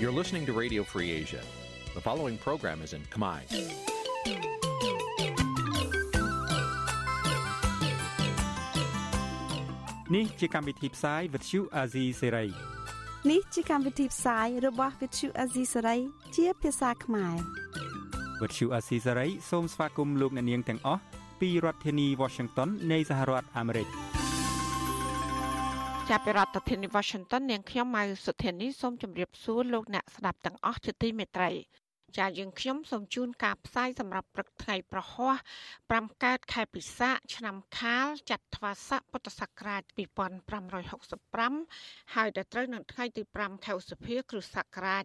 You're listening to Radio Free Asia. The following program is in Khmer. Nǐ chi càm bi tiệp xáy vệt chiu a zì sê ray នេះជាកម្មវិធីផ្សាយរបស់ Vithu Azisari ជាភាសាខ្មែរ វត្តឈូអាស៊ីសេរីសូមស្វាគមន៍លោកអ្នកនាងទាំងអស់ពីរដ្ឋធានី Washington នៃសហរដ្ឋអាមេរិក ចាប់ពីរដ្ឋធានី Washington នាងខ្ញុំម៉ៅសុធានីសូមជម្រាបសួរលោកអ្នកស្ដាប់ទាំងអស់ជាទីមេត្រីចាយើងខ្ញុំសូមជូនការផ្សាយសម្រាប់ព្រឹកថ្ងៃប្រហោះ5កើតខែពិសាឆ្នាំខាលចត្វាស័កពុទ្ធសករាជ2565ហើយដល់ត្រូវនៅថ្ងៃទី5ខែឧសភាគ្រិស្តសករាជ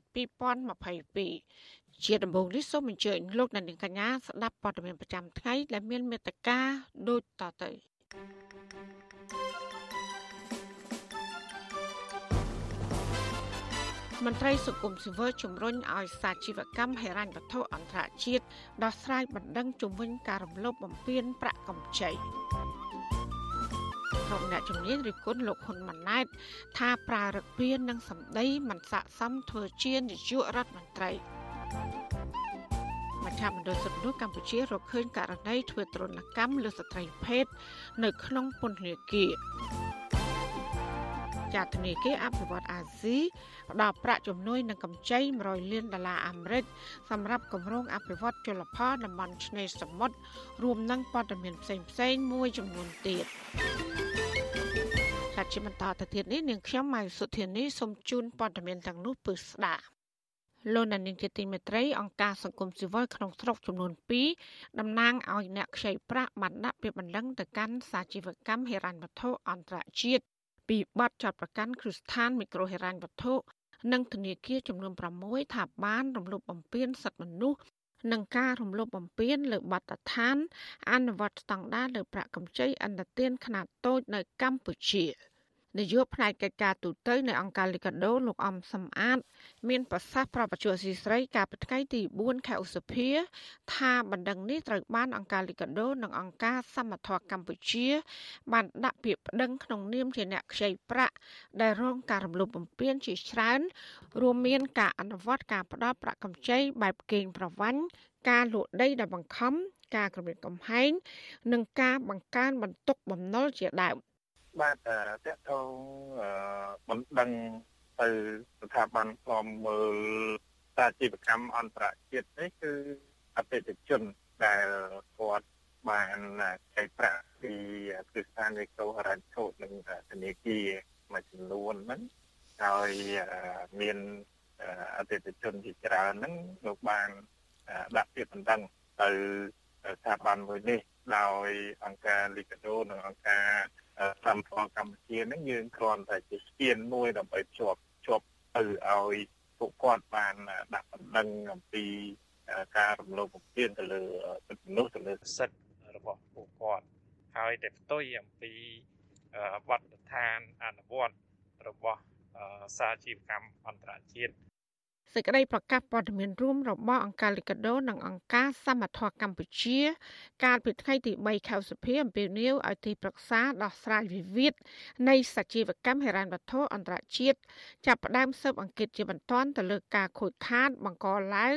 2022ជាដំបូងនេះសូមអញ្ជើញលោកអ្នកនាងកញ្ញាស្ដាប់ព័ត៌មានប្រចាំថ្ងៃដែលមានមេត្តាដូចតទៅ មន្ត្រីសង្គមស៊ីវិលជំរុញឲ្យសាជីវកម្មហិរញ្ញវត្ថុអន្តរជាតិដោះស្រាយបណ្ដឹងជំវិញការរំលោភបំពានប្រាក់កម្ចីក្រុមអ្នកជំនាញរិះគន់លោកហ៊ុនម៉ាណែតថាប្រើរឹកពៀននិងសម្ដីមិនស័ក្តិសមធ្វើជានាយករដ្ឋមន្ត្រីមជ្ឈមណ្ឌលសិទ្ធិមនុស្សកម្ពុជារកឃើញករណីធ្វើទរណកម្មលើស្ត្រីភេទនៅក្នុងពន្ធនាគារ ចាត់ធនាគារអភិវឌ្ឍអាស៊ីផ្ដល់ប្រាក់ជំនួយនិងកម្ចី100លានដុល្លារអាមេរិកសម្រាប់គម្រោងអភិវឌ្ឍជលផលតំបន់ឆ្នេរសមុទ្ររួមនឹងព័ត៌មានផ្សេងផ្សេងមួយចំនួនទៀតចាត់ជាបន្តទៅទៀតនេះនាងខ្ញុំម៉ៃសុធានីសូមជូនព័ត៌មានទាំងនោះពឺស្ដាប់លោកនានីជាទីមេត្រីអង្គការសង្គមស៊ីវិលក្នុងស្រុកចំនួន2តំណាងឲ្យអ្នកខ្ចីប្រាក់បានដាក់ពាក្យបណ្ដឹងទៅកាន់សាជីវកម្មហិរញ្ញវត្ថុអន្តរជាតិ ពីបទចោតប្រកាន់គ្រឹះស្ថានមីក្រូហិរញ្ញវត្ថុនិងធនាគារចំនួន6ថាបានរំលោភបំពានសិទ្ធិមនុស្សនិងការរំលោភបំពានលើបទដ្ឋានអនុវត្តស្តង់ដារលើប្រាក់កម្ចីអន្តរជាតិខ្នាតតូចនៅកម្ពុជា។ នាយកផ្នែកកិច្ចការទូតនៅអង្គការលីកាដូលោកអំសំអាត មានប្រសាសន៍ប្របច្ចុប្បន្នស៊ីស្រីកាលពីថ្ងៃទី4ខែឧសភា ថាបណ្ដឹងនេះត្រូវបានអង្គការលីកាដូនិងអង្គការសមត្ថៈកម្ពុជា បានដាក់ពាក្យប្តឹងក្នុងនាមជាអ្នកខ្ចីប្រាក់ដែលរងការរំលោភបំពានជាច្រើន រួមមានការអនុវត្តការផ្ដល់ប្រាក់កម្ចីបែបកេងប្រវ័ញ្ចការលក់ដីដែលបង្ខំការគំរាមកំហែងនិងការបង្កើនបន្ទុកបំណុលជាដើម។ បាទតកតងបណ្ដឹងទៅស្ថាប័នផ្លំមើលសាជីវកម្មអន្តរជាតិនេះគឺអតិថិជនដែលគាត់បានចែកប្រាក់ពីគ្រឹះស្ថានវិកោហរញ្ញធុនិងធនាគារមួយចំនួនហ្នឹងហើយមានអតិថិជនជាច្រើនហ្នឹងលោកបានដាក់ពាក្យបណ្ដឹងទៅ ស្ថាប័នមួយនេះដោយអង្គការលីកាដូនិងអង្គការកម្មផលកម្ពុជាហ្នឹងយើងគ្រាន់តែជាស្ពានមួយដើម្បីភ្ជាប់ភ្ជាប់ទៅឲ្យពួកគាត់បានដាក់បណ្ដឹងអំពីការរំលោភបំពានទៅលើសិទ្ធិមនុស្សទៅលើសិទ្ធិរបស់ពួកគាត់ហើយតែផ្ទុយអំពីបទដ្ឋានអនុវត្តរបស់សាជីវកម្មអន្តរជាតិ សេចក្តីប្រកាសព័ត៌មានរួមរបស់អង្គការលីកាដូនិងអង្គការសមត្ថៈកម្ពុជា កាលពីថ្ងៃទី3ខែសុភាអំពីនីវឲ្យទីប្រឹក្សាដោះស្រាយវិវាទនៃសជីវកម្មហិរញ្ញវត្ថុអន្តរជាតិចាប់ផ្ដើមស៊ើបអង្កេតជាបន្តទៅលើការខូចខាតបង្កឡើង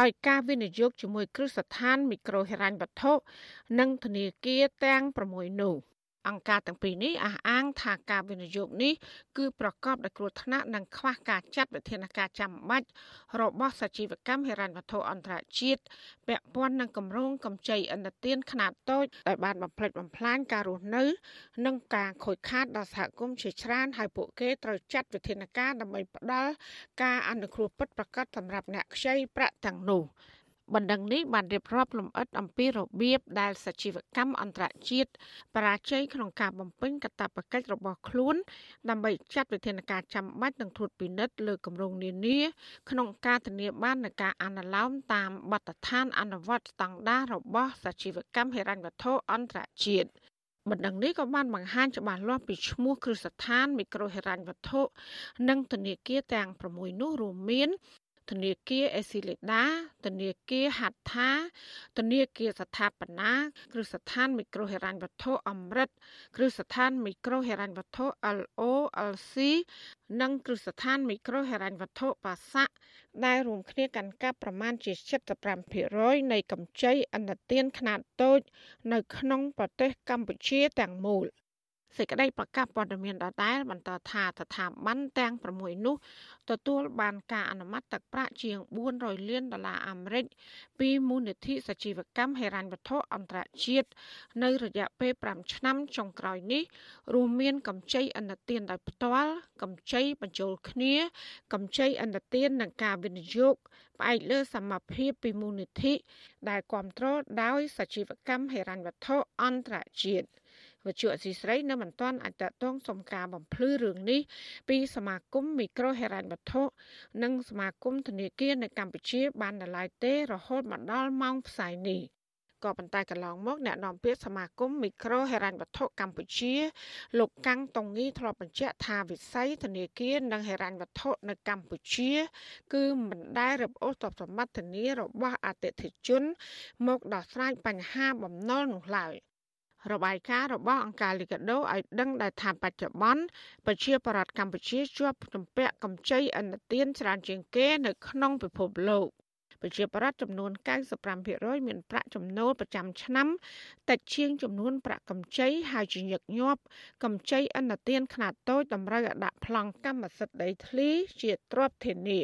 ដោយការវិនិយោគជាមួយគ្រឹះស្ថានមីក្រូហិរញ្ញវត្ថុនិងធនាគារទាំង6នោះ។ អង្គការទាំងពីរនេះអះអាងថាការវិនិយោគនេះគឺប្រកបដោយគ្រោះថ្នាក់និងខ្វះការចាត់វិធានការចាំបាច់របស់សជីវកម្មហិរញ្ញវត្ថុអន្តរជាតិពាក់ព័ន្ធនឹងគម្រោងកម្ចីឥណទានខ្នាតតូចដែលបានបំផ្លិចបំផ្លាញការរស់នៅ និងការខូចខាតដល់សហគមន៍ជាច្រើនហើយពួកគេត្រូវចាត់វិធានការដើម្បីផ្ដល់ការអនុគ្រោះពិតប្រាកដសម្រាប់អ្នកខ្ចីប្រាក់ទាំងនោះ បណ្ដឹងនេះបានរៀបរាប់លម្អិតអំពីរបៀបដែលសជីវកម្មអន្តរជាតិបរាជ័យក្នុងការបំពេញកាតព្វកិច្ចរបស់ខ្លួន ដើម្បីចាត់វិធានការចាំបាច់និងត្រួតពិនិត្យលើគម្រោងនានា ក្នុងការធានាបាននូវការអនុលោមតាមបទដ្ឋានអនុវត្តស្តង់ដាររបស់សជីវកម្មហិរញ្ញវត្ថុអន្តរជាតិបណ្ដឹងនេះក៏បានបង្ហាញច្បាស់លាស់ពីឈ្មោះគ្រឹះស្ថានមីក្រូហិរញ្ញវត្ថុនិងធនាគារទាំង6នោះរួមមាន ធនាគារអេស៊ីលេដាធនាគារហាត់ថាធនាគារស្ថាបនាគ្រឹះស្ថានមីក្រូហិរញ្ញវត្ថុអមរិតគ្រឹះស្ថានមីក្រូហិរញ្ញវត្ថុ LOLC និងគ្រឹះស្ថានមីក្រូហិរញ្ញវត្ថុបាសាក់ដែលរួមគ្នាកាន់កាប់ប្រមាណជា75%នៃកម្ចីអន្តទានខ្នាតតូច នៅក្នុងប្រទេសកម្ពុជាទាំងមូល សេចក្តីប្រកាសព័ត៌មានដដែលបន្តថាស្ថាប័នទាំង6នោះទទួលបានការអនុម័តទឹកប្រាក់ជាង400លានដុល្លារអាមេរិកពីមូលនិធិសជីវកម្មហិរញ្ញវត្ថុអន្តរជាតិនៅរយៈពេល5ឆ្នាំចុងក្រោយនេះ រួមមានកម្ចីអន្តទានដោយផ្ទាល់កម្ចីបញ្ចូលគ្នាកម្ចីអន្តទាននិងការវិនិយោគផ្អែកលើសមភាពពីមូលនិធិដែលគ្រប់គ្រងដោយសជីវកម្មហិរញ្ញវត្ថុអន្តរជាតិ។ វិទ្យុអសីស្រីនៅមិនទាន់អាចតតងសុំការបំភ្លឺរឿងនេះពីសមាគមមីក្រូហិរញ្ញវត្ថុនិងសមាគមធនាគារនៅកម្ពុជាបានដល់ឡាយទេរហូតមកដល់ម៉ោងផ្សាយនេះក៏ប៉ុន្តែកន្លងមកអ្នកនាំពាក្យសមាគមមីក្រូហិរញ្ញវត្ថុកម្ពុជា លោកកាំងតុងងីធ្លាប់បញ្ជាក់ថាវិស័យធនាគារនិងហិរញ្ញវត្ថុនៅកម្ពុជា គឺមិនដែលរឹបអូសទ្រព្យសម្បត្តិធានារបស់អតិថិជន មកដោះស្រាយបញ្ហាបំណុលនោះឡើយ របាយការណ៍របស់អង្គការលីកាដូឲ្យដឹងដែរថាបច្ចុប្បន្នប្រជាប្រដ្ឋកម្ពុជាជាប់ជំពាក់កម្ចីអន្តទានច្រើនជាងគេនៅក្នុងពិភពលោកប្រជាប្រដ្ឋចំនួន95%មានប្រាក់ចំណូលប្រចាំឆ្នាំតិចជាងចំនួនប្រាក់កម្ចីហើយជាញឹកញាប់កម្ចីអន្តទានខ្នាតតូចតម្រូវឲ្យដាក់ប្លង់កម្មសិទ្ធិដីធ្លីជាទ្រព្យធានា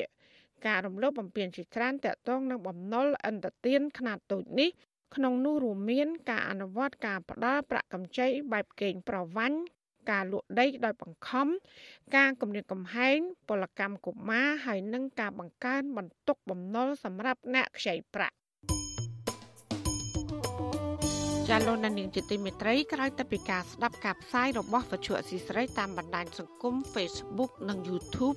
ការរំលោភបំពានជាច្រើនតាក់ទងនឹងបំណុលអន្តទានខ្នាតតូចនេះ ក្នុងនោះរួមមាន ការអនុវត្តការផ្ដល់ប្រាក់កម្ចីបែបកេងប្រវ័ញ្ចការលក់ដីដោយបង្ខំការគម្រាមកំហែងពលកម្មកុមារហើយនិងការបង្កើនបន្ទុកបំណុលសម្រាប់អ្នកខ្ចីប្រាក់ចាលោកនាងជាទីមេត្រីក្រោយទៅពីការស្ដាប់ការផ្សាយរបស់វិទ្យុអសីស្រីតាមបណ្ដាញសង្គម Facebook និង YouTube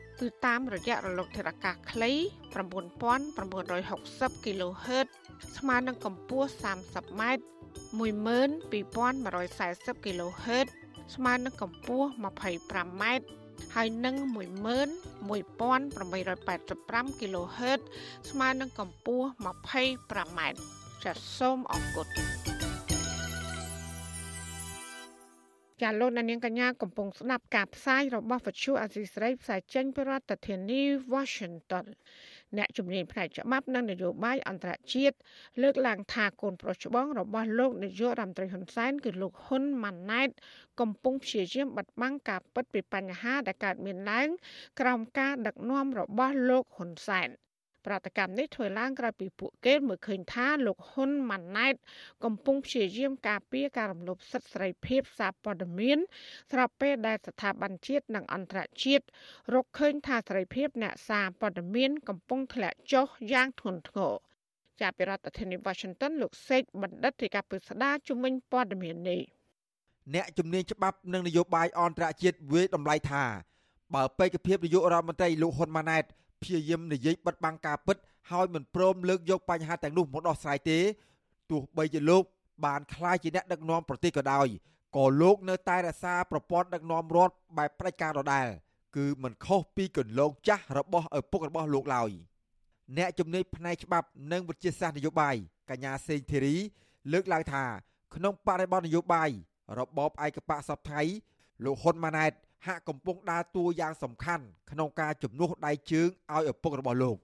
គឺតាមរយៈរលកធារកាសខ្លី9960 kHz ស្មើនឹងកម្ពស់ 30m 12140 kHz ស្មើនឹងកម្ពស់ 25m ហើយនឹង11885 kHz ស្មើនឹងកម្ពស់ 25m ចាសសូមអរគុណ ចាលោកនាងកញ្ញាកំពុងស្ដាប់ការផ្សាយរបស់វិទ្យុអាស៊ីសេរីផ្សាយចេញពីរដ្ឋធានី Washington អ្នកជំនាញផ្នែកច្បាប់និងនយោបាយអន្តរជាតិលើកឡើងថាកូនប្រុសច្បងរបស់លោកនាយករដ្ឋមន្ត្រីហ៊ុនសែនគឺលោកហ៊ុនម៉ាណែតកំពុងព្យាយាមបិទបាំងការពិតពីបញ្ហាដែលកើតមានឡើងក្រោមការដឹកនាំរបស់លោកហ៊ុនសែន ប្រតិកម្មនេះធ្វើឡើងក្រោយពីពួកគេមើលឃើញថាលោកហ៊ុនម៉ាណែត កំពុងព្យាយាមការពារការរំលោភសិទ្ធិសេរីភាពសារព័ត៌មាន ស្របពេលដែលស្ថាប័នជាតិនិងអន្តរជាតិរកឃើញថាសេរីភាពអ្នកសារព័ត៌មាន កំពុងធ្លាក់ចុះយ៉ាងធ្ងន់ធ្ងរចាប់ពីរដ្ឋធានី Washington លោកសេកបណ្ឌិតរាជការពិស្ដាជំនាញព័ត៌មាននេះអ្នកជំនាញច្បាប់និងនយោបាយអន្តរជាតិវាយតម្លៃថាបើបេក្ខភាពនាយករដ្ឋមន្ត្រីលោកហ៊ុនម៉ាណែត ព្យាយាមនិយាយបិទបាំងការពិតហើយមិនព្រមលើកយកបញ្ហាទាំងនោះមកដោះស្រាយទេទោះបីជាលោកបានក្លាយជាអ្នកដឹកនាំប្រទេសក៏ដោយក៏លោកនៅតែរក្សាប្រព័ន្ធដឹកនាំរដ្ឋបែបផ្ដាច់ការដដែលគឺមិនខុសពីគន្លងចាស់របស់ឪពុករបស់លោកឡើយអ្នកជំនាញផ្នែកច្បាប់និងវិទ្យាសាស្ត្រនយោបាយកញ្ញាសេងធីរី លើកឡើងថា ក្នុងបរិបទនយោបាយរបបឯកបកសពថៃលោកហ៊ុនម៉ាណែត ហាក់កំពុងដើរតួយ៉ាងសំខាន់ក្នុងការជំនួសដៃជើងឲ្យឪពុករបស់លោក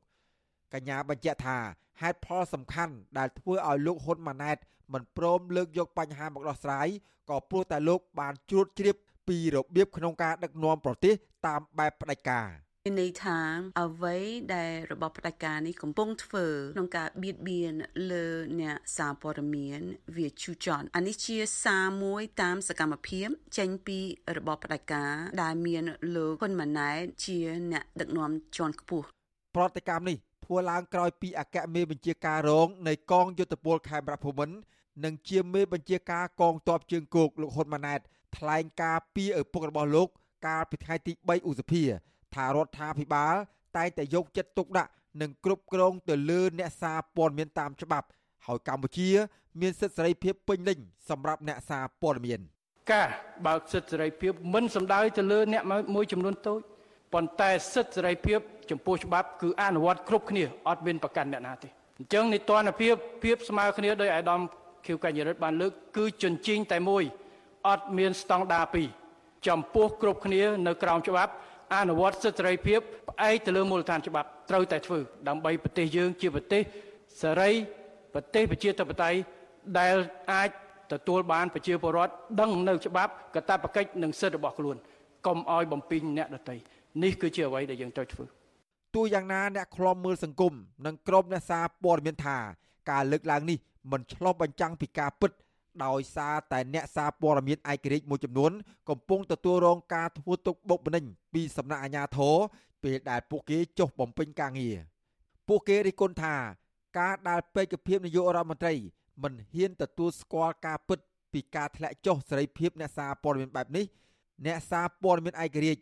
កញ្ញាបញ្ជាក់ថាហេតុផលសំខាន់ដែលធ្វើឲ្យលោកហ៊ុនម៉ាណែតមិនព្រមលើកយកបញ្ហាមកដោះស្រាយក៏ព្រោះតែលោកបានជ្រួតជ្រាបពីរបៀបក្នុងការដឹកនាំប្រទេសតាមបែបផ្ដាច់ការ។ មានន័យថាអ្វីដែលរបបផ្ដាច់ការនេះកំពុងធ្វើក្នុងការបៀតបៀនលើអ្នកសារព័ត៌មានវាជូចន់អានេះជាសារមួយតាមសកម្មភាពចេញពីរបបផ្ដាច់ការដែលមានលោកហ៊ុនម៉ាណែតជាអ្នកដឹកនាំជាន់ខ្ពស់ប្រតិកម្មនេះធ្វើឡើងក្រោយពីអគ្គមេបញ្ជាការរងនៃកងយុទ្ធពលខេមរភូមិន្ទនិងជាមេបញ្ជាការកងទ័ពជើងគោកលោកហ៊ុនម៉ាណែតថ្លែងការពីឪពុករបស់លោក កាលពីថ្ងៃទី3ឧសភា ថារដ្ឋាភិបាលតែងតែយកចិត្តទុកដាក់និងគ្រប់គ្រងទៅលើអ្នកសារព័ត៌មានតាមច្បាប់ហើយកម្ពុជា មានសិទ្ធិសេរីភាពពេញលេញសម្រាប់អ្នកសារព័ត៌មានការបើកសិទ្ធិសេរីភាពមិនសំដៅទៅលើអ្នកមួយចំនួនតូចប៉ុន្តែសិទ្ធិសេរីភាពចំពោះច្បាប់គឺអនុវត្តគ្រប់គ្នាអត់មានប្រកាន់អ្នកណាទេអញ្ចឹងនីតិរដ្ឋភាពភាពស្មើគ្នាដោយអាដាមខៀវកញ្ញរិទ្ធបានលើកគឺជញ្ជីងតែមួយអត់មានស្តង់ដារពីរចំពោះគ្រប់គ្នានៅក្រោមច្បាប់ អនុវត្តសិទ្ធិសេរីភាពផ្អែកទៅលើមូលដ្ឋានច្បាប់ត្រូវតែធ្វើដើម្បីប្រទេសយើងជាប្រទេសសេរីប្រទេសប្រជាធិបតេយ្យដែលអាចទទួលបានប្រជាពលរដ្ឋដឹងនៅច្បាប់កាតព្វកិច្ចនិងសិទ្ធិរបស់ខ្លួនកុំឲ្យបំពេញអ្នកដទៃនេះគឺជាអ្វីដែលយើងត្រូវធ្វើទោះយ៉ាងណាអ្នកខ្លំមើលសង្គមនិងក្រុមអ្នកសារព័ត៌មានថាការលើកឡើងនេះមិនឆ្លុះបញ្ចាំងពីការពិត ដោយសារតែអ្នកសារព័ត៌មានឯករាជ្យមួយចំនួនកំពុងទទួលរងការធ្វើទុកបុកម្នេញពីសំណាក់អាជ្ញាធរពេលដែលពួកគេចុះបំពេញការងារពួកគេរិះគន់ថាការដែលពេទ្យភាពនាយករដ្ឋមន្ត្រីមិនហ៊ានទទួលស្គាល់ការពិតពីការធ្លាក់ចុះសេរីភាពអ្នកសារព័ត៌មានបែបនេះអ្នកសារព័ត៌មានឯករាជ្យ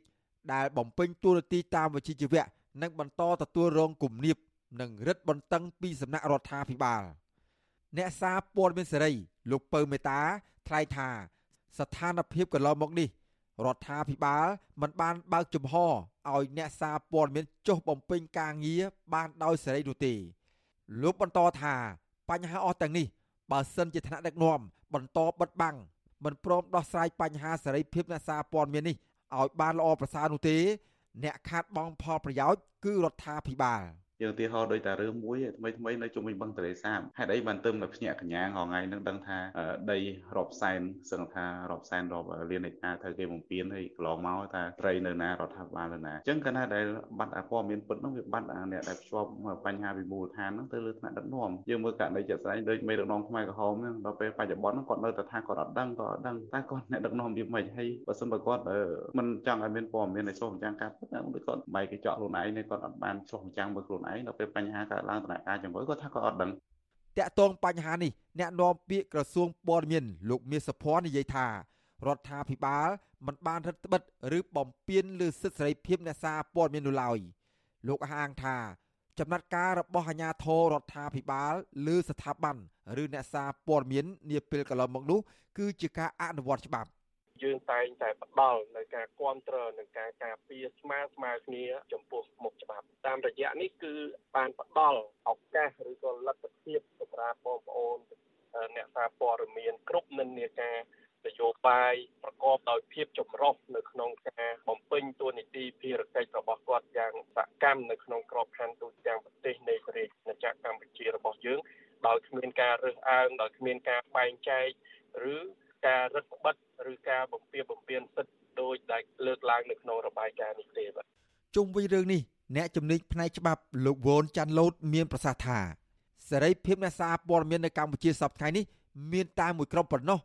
ដែលបំពេញតួនាទីតាមវិជ្ជាជីវៈនិងបន្តទទួលរងគំនាបនិងរឹតបន្តឹងពីសំណាក់រដ្ឋាភិបាល អ្នកសារព័ត៌មានសេរីលោកពៅមេតាថ្លែងថា ស្ថានភាពកន្លងមកនេះរដ្ឋាភិបាលមិនបានបើកចំហឲ្យអ្នកសារព័ត៌មានចុះបំពេញការងារបានដោយសេរីនោះទេ លោកបន្តថាបញ្ហាអស់ទាំងនេះបើសិនជាថ្នាក់ដឹកនាំបន្តបិទបាំងមិនព្រមដោះស្រាយបញ្ហាសេរីភាពអ្នកសារព័ត៌មាននេះឲ្យបានល្អប្រសើរនោះទេ អ្នកខាតបង់ផលប្រយោជន៍គឺរដ្ឋាភិបាល។ យើងឧទាហរណ៍ដូចតែរឿងមួយថ្មីថ្មីនៅជុំវិញបឹងទន្លេសាបហេតុអីបានទៅនៅភ្នាក់កញ្ញាងថ្ងៃនឹងដឹងថាដីរាប់សែនសឹងថារាប់សែនរាប់លានហិកតាត្រូវគេបំពេញហើយកន្លងមកថាត្រីនៅណារដ្ឋាភិបាលនៅណាអញ្ចឹងកាលណាដែលបាត់អាព័ត៌មានពិតនោះវាបាត់អាអ្នកដែលភ្ជាប់បញ្ហាពីមូលដ្ឋានហ្នឹងទៅលើថ្នាក់ដឹកនាំយើងមើលករណីជាក់ស្ដែងដូចមេដឹកនាំខ្មែរក្រហមហ្នឹងដល់ពេលបច្ចុប្បន្នគាត់នៅតែថាគាត់អត់ដឹងគាត់អត់ដឹងតែគាត់អ្នកដឹកនាំវាមិនហើយបើសិនបើគាត់មិនចង់ឲ្យមានព័ត៌មានឲ្យឆ្លុះបញ្ចាំងការពិតហ្នឹងដូចគាត់បែកកញ្ចក់ខ្លួនឯងនេះគាត់អត់បានឆ្លុះបញ្ចាំងមើលខ្លួនឯងដល់ពេលបញ្ហាកើតឡើងដំណាក់កាលជាមួយគាត់ថាគាត់អត់ដឹងតាក់ទងបញ្ហានេះអ្នកនាំពាក្យក្រសួងព័ត៌មានលោកមាសសុភ័ណ្ឌនិយាយថារដ្ឋាភិបាលមិនបានរឹតបន្តឹងឬបំពានលើសិទ្ធិសេរីភាពអ្នកសារព័ត៌មាននោះឡើយលោកអះអាងថា ចំណាត់ការរបស់អាជ្ញាធររដ្ឋាភិបាលលើស្ថាប័នឬអ្នកសារព័ត៌មាននាពេលកន្លងមកនោះគឺជាការអនុវត្តច្បាប់ យើងតែងតែផ្ដល់នៅការគ្រប់គ្រងនិងការការពារស្មើស្មើគ្នាចំពោះមុខច្បាប់តាមរយៈនេះគឺបានផ្ដល់ឱកាសឬក៏លទ្ធភាពសម្រាប់បងប្អូនអ្នកសារព័ត៌មានគ្រប់និន្នាការនយោបាយប្រកបដោយភាពចម្រុះនៅក្នុងការបំពេញតួនាទីភារកិច្ចរបស់គាត់យ៉ាងសកម្មនៅក្នុងក្របខ័ណ្ឌទូទាំងប្រទេសនៃប្រទេសណាចក្រកម្ពុជារបស់យើងដោយគ្មានការរើសអើងដោយគ្មានការបែងចែកឬការរឹតបន្តឹងឬ ការបំពៀបំពៀនសិទ្ធិដោយដែលលើកឡើងនៅក្នុងរបាយការណ៍នេះទេបាទជុំវិញរឿងនេះអ្នកជំនាញផ្នែកច្បាប់លោកវ៉ុនចាន់ឡូតមានប្រសាសន៍ថាសេរីភាពអ្នកសារព័ត៌មាននៅកម្ពុជាសប្តាហ៍នេះមានតែមួយក្រុមប៉ុណ្ណោះ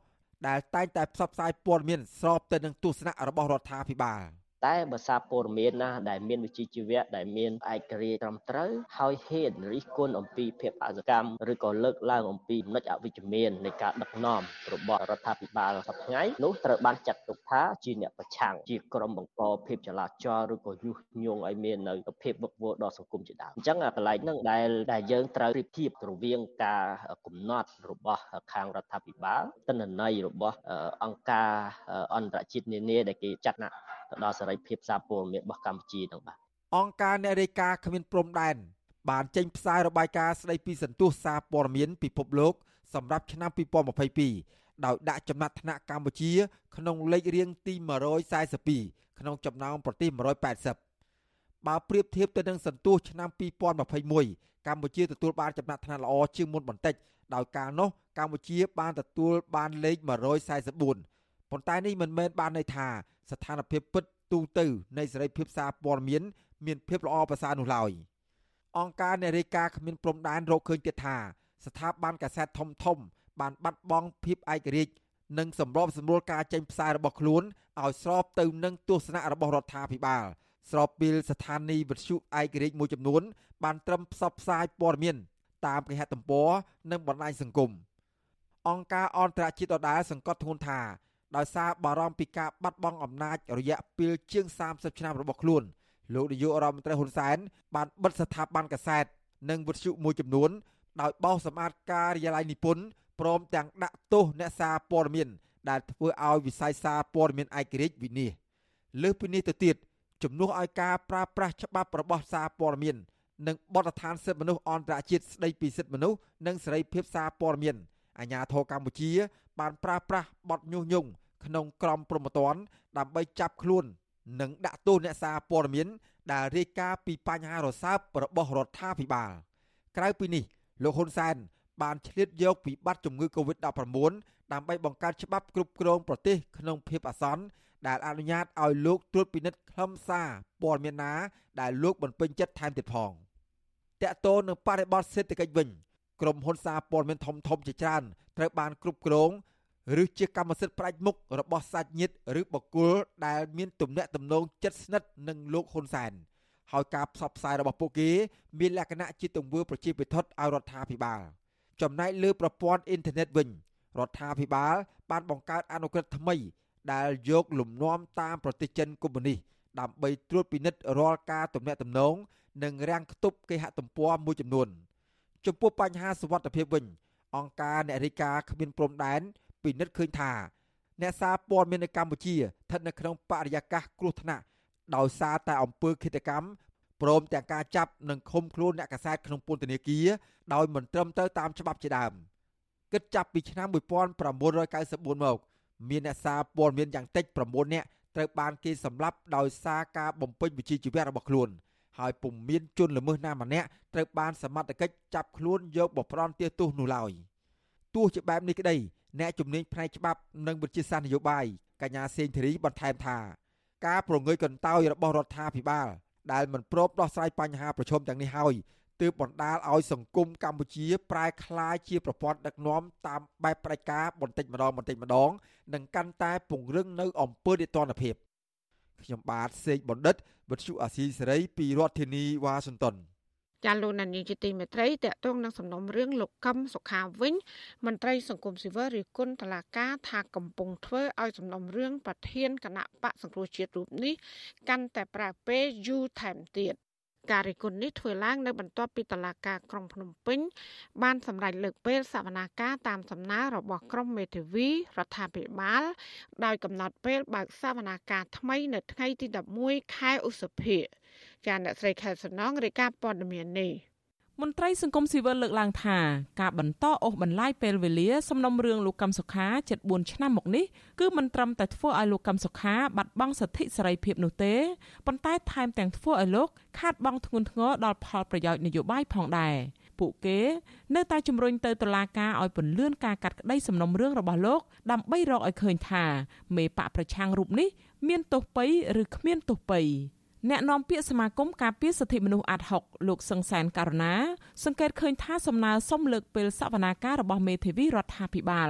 ដែលតែងតែផ្សព្វផ្សាយព័ត៌មានស្របទៅនឹងទស្សនៈរបស់រដ្ឋាភិបាល។ តែបើសារព័ត៌មានណាដែលមានវិជ្ជាជីវៈដែលមានឯករាជ្យត្រឹមត្រូវហើយហ៊ានរិះគន់អំពីភាពអសកម្មឬក៏លើកឡើងអំពីចំណុចអវិជ្ជមាននៃការដឹកនាំរបស់រដ្ឋាភិបាលសប្តាហ៍នោះត្រូវបានចាត់ទុកថាជាអ្នកប្រឆាំងជាក្រុមបង្កភាពចលាចលឬក៏យុះញងឲ្យមាននៅភាពវឹកវរដល់សង្គមជាដើមអញ្ចឹងកន្លែងហ្នឹងដែលដែលយើងត្រូវប្រៀបធៀបរវាងការកំណត់របស់ខាងរដ្ឋាភិបាលទិន្នន័យរបស់អង្គការអន្តរជាតិនានាដែលគេចាត់ណា ទៅដល់សេរីភាពសារព័ត៌មានរបស់កម្ពុជាទាំងបាទអង្គការអ្នករាយការណ៍គ្មានព្រំដែនបានចេញផ្សាយរបាយការណ៍ស្ដីពីសន្ទុះសារព័ត៌មានពិភពលោកសម្រាប់ឆ្នាំ2022ដោយដាក់ចំណាត់ថ្នាក់កម្ពុជា ក្នុងលេខរៀងទី142ក្នុងចំណោមប្រទេស180បើប្រៀបធៀបទៅនឹងសន្ទុះឆ្នាំ2021កម្ពុជាទទួលបានចំណាត់ថ្នាក់ល្អជាងមុនបន្តិចដោយការនោះកម្ពុជាបានទទួលបានលេខ144 ប៉ុន្តែនេះមិនមែនបានន័យថាស្ថានភាពពិតទូទៅនៃសេរីភាពសារព័ត៌មានមានភាពល្អប្រសើរនោះឡើយអង្គការអ្នករាយការណ៍គ្មានព្រំដែនរកឃើញទៀតថាស្ថាប័នកាសែតធំធំ បានបាត់បង់ភាពឯករាជ្យនិងសម្របសម្រួលការចេញផ្សាយរបស់ខ្លួនឲ្យស្របទៅនឹងទស្សនៈរបស់រដ្ឋាភិបាល ស្របពេលស្ថានីយ៍វិទ្យុឯករាជ្យមួយចំនួន បានត្រឹមផ្សព្វផ្សាយព័ត៌មាន តាមគេហទំព័រនិងបណ្ដាញសង្គមអង្គការអន្តរជាតិដដែលសង្កត់ធ្ងន់ថា ដោយសារបារម្ភពីការបាត់បង់អំណាចរយៈពេលជាង30ឆ្នាំរបស់ខ្លួនលោកនាយករដ្ឋមន្ត្រីហ៊ុនសែនបានបិទស្ថាប័នកសែតនិងវិទ្យុមួយចំនួនដោយបោសសម្អាតការិយាល័យនិពន្ធព្រមទាំងដាក់ទោសអ្នកសារព័ត៌មាន ដែលធ្វើឲ្យវិស័យសារព័ត៌មានឯករាជ្យវិនិច្ឆ័យលើសពីនេះទៅទៀតជំនួសឲ្យការប្រើប្រាស់ច្បាប់របស់សារព័ត៌មាន និងបទដ្ឋានសិទ្ធិមនុស្សអន្តរជាតិស្តីពីសិទ្ធិមនុស្សនិងសេរីភាពសារព័ត៌មានអាជ្ញាធរកម្ពុជា បានប្រើប្រាស់បទញុះញង់ក្នុងក្រមព្រហ្មទណ្ឌដើម្បីចាប់ខ្លួននិងដាក់ទោសអ្នកសារព័ត៌មាន ដែលរាយការណ៍ពីបញ្ហារសើបរបស់រដ្ឋាភិបាលក្រៅពីនេះលោកហ៊ុនសែនបានឆ្លៀតយកវិបត្តិជំងឺ Covid-19 ដើម្បីបង្កើតច្បាប់គ្រប់គ្រងប្រទេសក្នុងភាពអាសន្នដែលអនុញ្ញាតឲ្យលោកត្រួតពិនិត្យខ្លឹមសារព័ត៌មានណា ដែលលោក បំពេញចិត្តថែមទៀតផងតកតូននឹងបរិបទសេដ្ឋកិច្ចវិញ ក្រុមហ៊ុនសារព័ត៌មានធំធំជាច្រើនត្រូវបានគ្រប់គ្រងឬជាកម្មសិទ្ធិផ្ដាច់មុខរបស់សាច់ញាតិឬបុគ្គលដែលមានទំនាក់ទំនងជិតស្និទ្ធនឹងលោកហ៊ុនសែនហើយការផ្សព្វផ្សាយរបស់ពួកគេមានលក្ខណៈជាទង្វើប្រជាពិធដ្ឋឲ្យរដ្ឋាភិបាលចំណែកលើប្រព័ន្ធអ៊ីនធឺណិតវិញរដ្ឋាភិបាលបានបង្កើតអនុក្រឹត្យថ្មីដែលយកលំនាំតាមប្រទេសចិនកុម្មុយនីសដើម្បីត្រួតពិនិត្យរាល់ការទំនាក់ទំនងនិងរាំងខ្ទប់គេហទំព័រមួយចំនួន ចំពោះបញ្ហាសុវត្ថិភាពវិញ អង្គការអ្នករាយការណ៍គ្មានព្រំដែនពិនិត្យឃើញថា អ្នកសារព័ត៌មាននៅកម្ពុជាស្ថិតនៅក្នុងបរិយាកាសគ្រោះថ្នាក់ដោយសារតែអំពើឃាតកម្មព្រមទាំងការចាប់និងឃុំខ្លួនអ្នកកសែតក្នុងពន្ធនាគារដោយមិនត្រឹមត្រូវតាមច្បាប់ជាដើមគិតចាប់ពីឆ្នាំ1994មកមានអ្នកសារព័ត៌មានយ៉ាងតិច9នាក់ត្រូវបានគេសម្លាប់ដោយសារការបំពេញវិជ្ជាជីវៈរបស់ខ្លួន ហើយពុំមានជនល្មើសណាម្នាក់ត្រូវបានសមត្ថកិច្ចចាប់ខ្លួនយកបផ្ដន់ទោសនោះឡើយទោះជាបែបនេះក្តីអ្នកជំនាញផ្នែកច្បាប់និងវិទ្យាសាស្ត្រនយោបាយកញ្ញាសេងធីរីបន្ថែមថាការប្រងើយកន្តើយរបស់រដ្ឋាភិបាល ដែលមិនព្រមដោះស្រាយបញ្ហាប្រឈមទាំងនេះហើយទើបបណ្ដាលឲ្យសង្គមកម្ពុជាប្រែក្លាយជាប្រព័ន្ធដឹកនាំតាមបែបផ្ដាច់ការបន្តិចម្ដងបន្តិចម្ដង និងកាន់តែពង្រឹងនៅអំពើនិទានភាពខ្ញុំបាទសេកបណ្ឌិត វិទ្យុអាស៊ីសេរីពីរដ្ឋធានីវ៉ាស៊ីនតោនចាលោកនានីជាទីមេត្រីតកតងនឹងសំណុំរឿងលោកកឹមសុខាវិញមន្ត្រីសង្គមស៊ីវិលរិះគន់តឡាការថាកំពុងធ្វើឲ្យសំណុំរឿងប្រធានគណៈបកសង្គ្រោះជាតិរូបនេះកាន់តែប្រើពេលយូរថែមទៀត ការរិះគន់នេះធ្វើឡើងនៅបន្ទាប់ពីតឡាការក្រុងភ្នំពេញ បានសម្រេចលើកពេលសវនាការតាមសំណើរបស់ក្រុមមេធាវីរដ្ឋាភិបាល ដោយកំណត់ពេលបើកសវនាការថ្មីនៅថ្ងៃទី11ខែឧសភាចាអ្នកស្រីខែសំណងរាយការណ៍ព័ត៌មាននេះ មន្ត្រីសង្គមស៊ីវិលលើកឡើងថាការបន្តអូសបន្លាយពេលវេលាសំណុំរឿងលោកកឹមសុខាជិត4ឆ្នាំមកនេះគឺមិនត្រឹមតែធ្វើឲ្យលោកកឹមសុខាបាត់បង់សិទ្ធិសេរីភាពនោះទេប៉ុន្តែថែមទាំងធ្វើឲ្យលោកខាតបង់ធ្ងន់ធ្ងរដល់ផលប្រយោជន៍នយោបាយផងដែរពួកគេ នៅតែជំរុញទៅតុលាការឲ្យពន្លឿនការកាត់ក្តីសំណុំរឿងរបស់លោក ដើម្បីរកឲ្យឃើញថា មេបកប្រឆាំងរូបនេះ មានទោសពៃឬគ្មានទោសពៃ អ្នកនាំពាក្យសមាគមការពារសិទ្ធិមនុស្សអាត់ហុកលោកសង្សានករណាសង្កេតឃើញថាសំណើសុំលើកពេលសវនាការរបស់មេធាវីរដ្ឋាភិបាល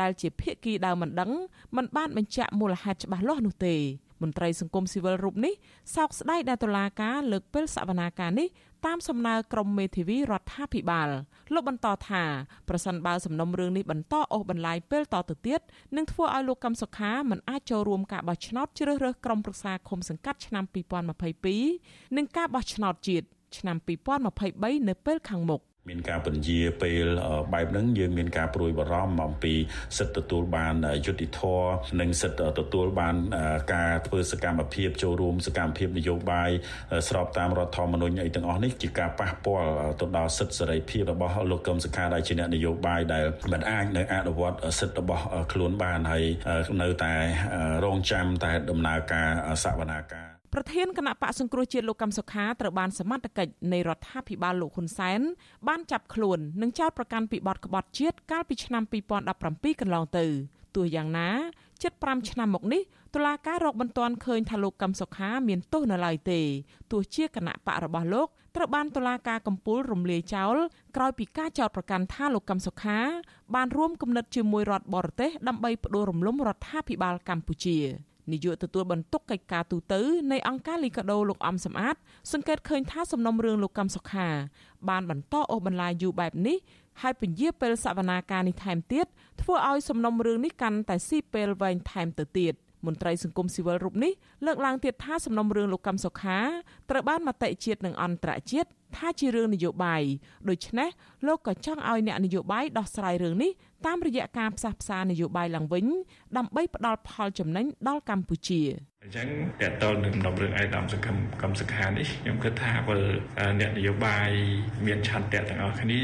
ដែលជាភាគីដើមមិនដឹងមិនបានបញ្ជាក់មូលហេតុច្បាស់លាស់នោះទេមន្ត្រីសង្គមស៊ីវិលរូបនេះសោកស្ដាយដែលតុលាការលើកពេលសវនាការនេះ តាមសំណើក្រុមមេធាវីរដ្ឋាភិបាលលោកបន្តថាប្រសិនបើសំណុំរឿងនេះបន្តអូសបន្លាយពេលតទៅទៀតនឹងធ្វើឲ្យលោកកឹមសុខាមិនអាចចូលរួមការបោះឆ្នោតជ្រើសរើសក្រុមប្រឹក្សាឃុំសង្កាត់ឆ្នាំ2022និងការបោះឆ្នោតជាតិឆ្នាំ2023នៅពេលខាងមុខ មានការពន្យាពេលបែបហ្នឹងយើងមានការព្រួយបារម្ភអំពីសិទ្ធិទទួលបានយុត្តិធម៌និងសិទ្ធិទទួលបានការធ្វើសកម្មភាពចូលរួមសកម្មភាពនយោបាយស្របតាមរដ្ឋធម្មនុញ្ញអីទាំងអស់នេះជាការប៉ះពាល់ទៅដល់សិទ្ធិសេរីភាពរបស់លោកកឹមសុខាដែលជាអ្នកនយោបាយដែលមិនអាចនៅអនុវត្តសិទ្ធិរបស់ខ្លួនបានហើយនៅតែរងចាំតែដំណើរការសវនាការ ប្រធានគណៈបកសង្គ្រោះជាតិលោកកំសុខាត្រូវបានសមត្ថកិច្ចនៃរដ្ឋាភិបាលលោកហ៊ុនសែនបានចាប់ខ្លួននិងចោទប្រកាន់ពីបទក្បត់ជាតិកាលពីឆ្នាំ2017កន្លងទៅទោះយ៉ាងណាជិត5ឆ្នាំមកនេះតុលាការរកមិនទាន់ឃើញថាលោកកឹមសុខាមានទោសនៅឡើយទេទោះជាគណៈបករបស់លោកត្រូវបានតុលាការកំពូលរំលាយចោលក្រោយពីការចោទប្រកាន់ថាលោកកឹមសុខា បានរួមគំនិតជាមួយរដ្ឋបរទេសដើម្បីផ្ដួលរំលំរដ្ឋាភិបាលកម្ពុជា នាយកទទួលបន្ទុកកិច្ចការទូតនៃអង្គការលីកាដូលោកអំសំអាត សង្កេតឃើញថាសំណុំរឿងលោកកម្មសុខា បានបន្តអូសបន្លាយយូរបែបនេះហើយពន្យាពេលសវនាការនេះថែមទៀតធ្វើឲ្យសំណុំរឿងនេះកាន់តែស៊ីពេលវែងថែមទៅទៀត មន្ត្រីសង្គមស៊ីវិលរូបនេះលើកឡើងទៀតថាសំណុំរឿងលោកកម្មសុខាត្រូវបានមតិជាតិនិងអន្តរជាតិថាជារឿងនយោបាយដូច្នេះលោកក៏ចង់ឲ្យអ្នកនយោបាយដោះស្រាយរឿងនេះតាមរយៈការផ្សះផ្សានយោបាយឡើងវិញដើម្បីផ្ដល់ផលចំណេញដល់កម្ពុជាអញ្ចឹងតើតើនឹងដំរឿងឯកឧត្តមសង្ឃឹមកម្មសខានេះខ្ញុំគិតថាបើអ្នកនយោបាយមានឆន្ទៈទាំងអស់គ្នា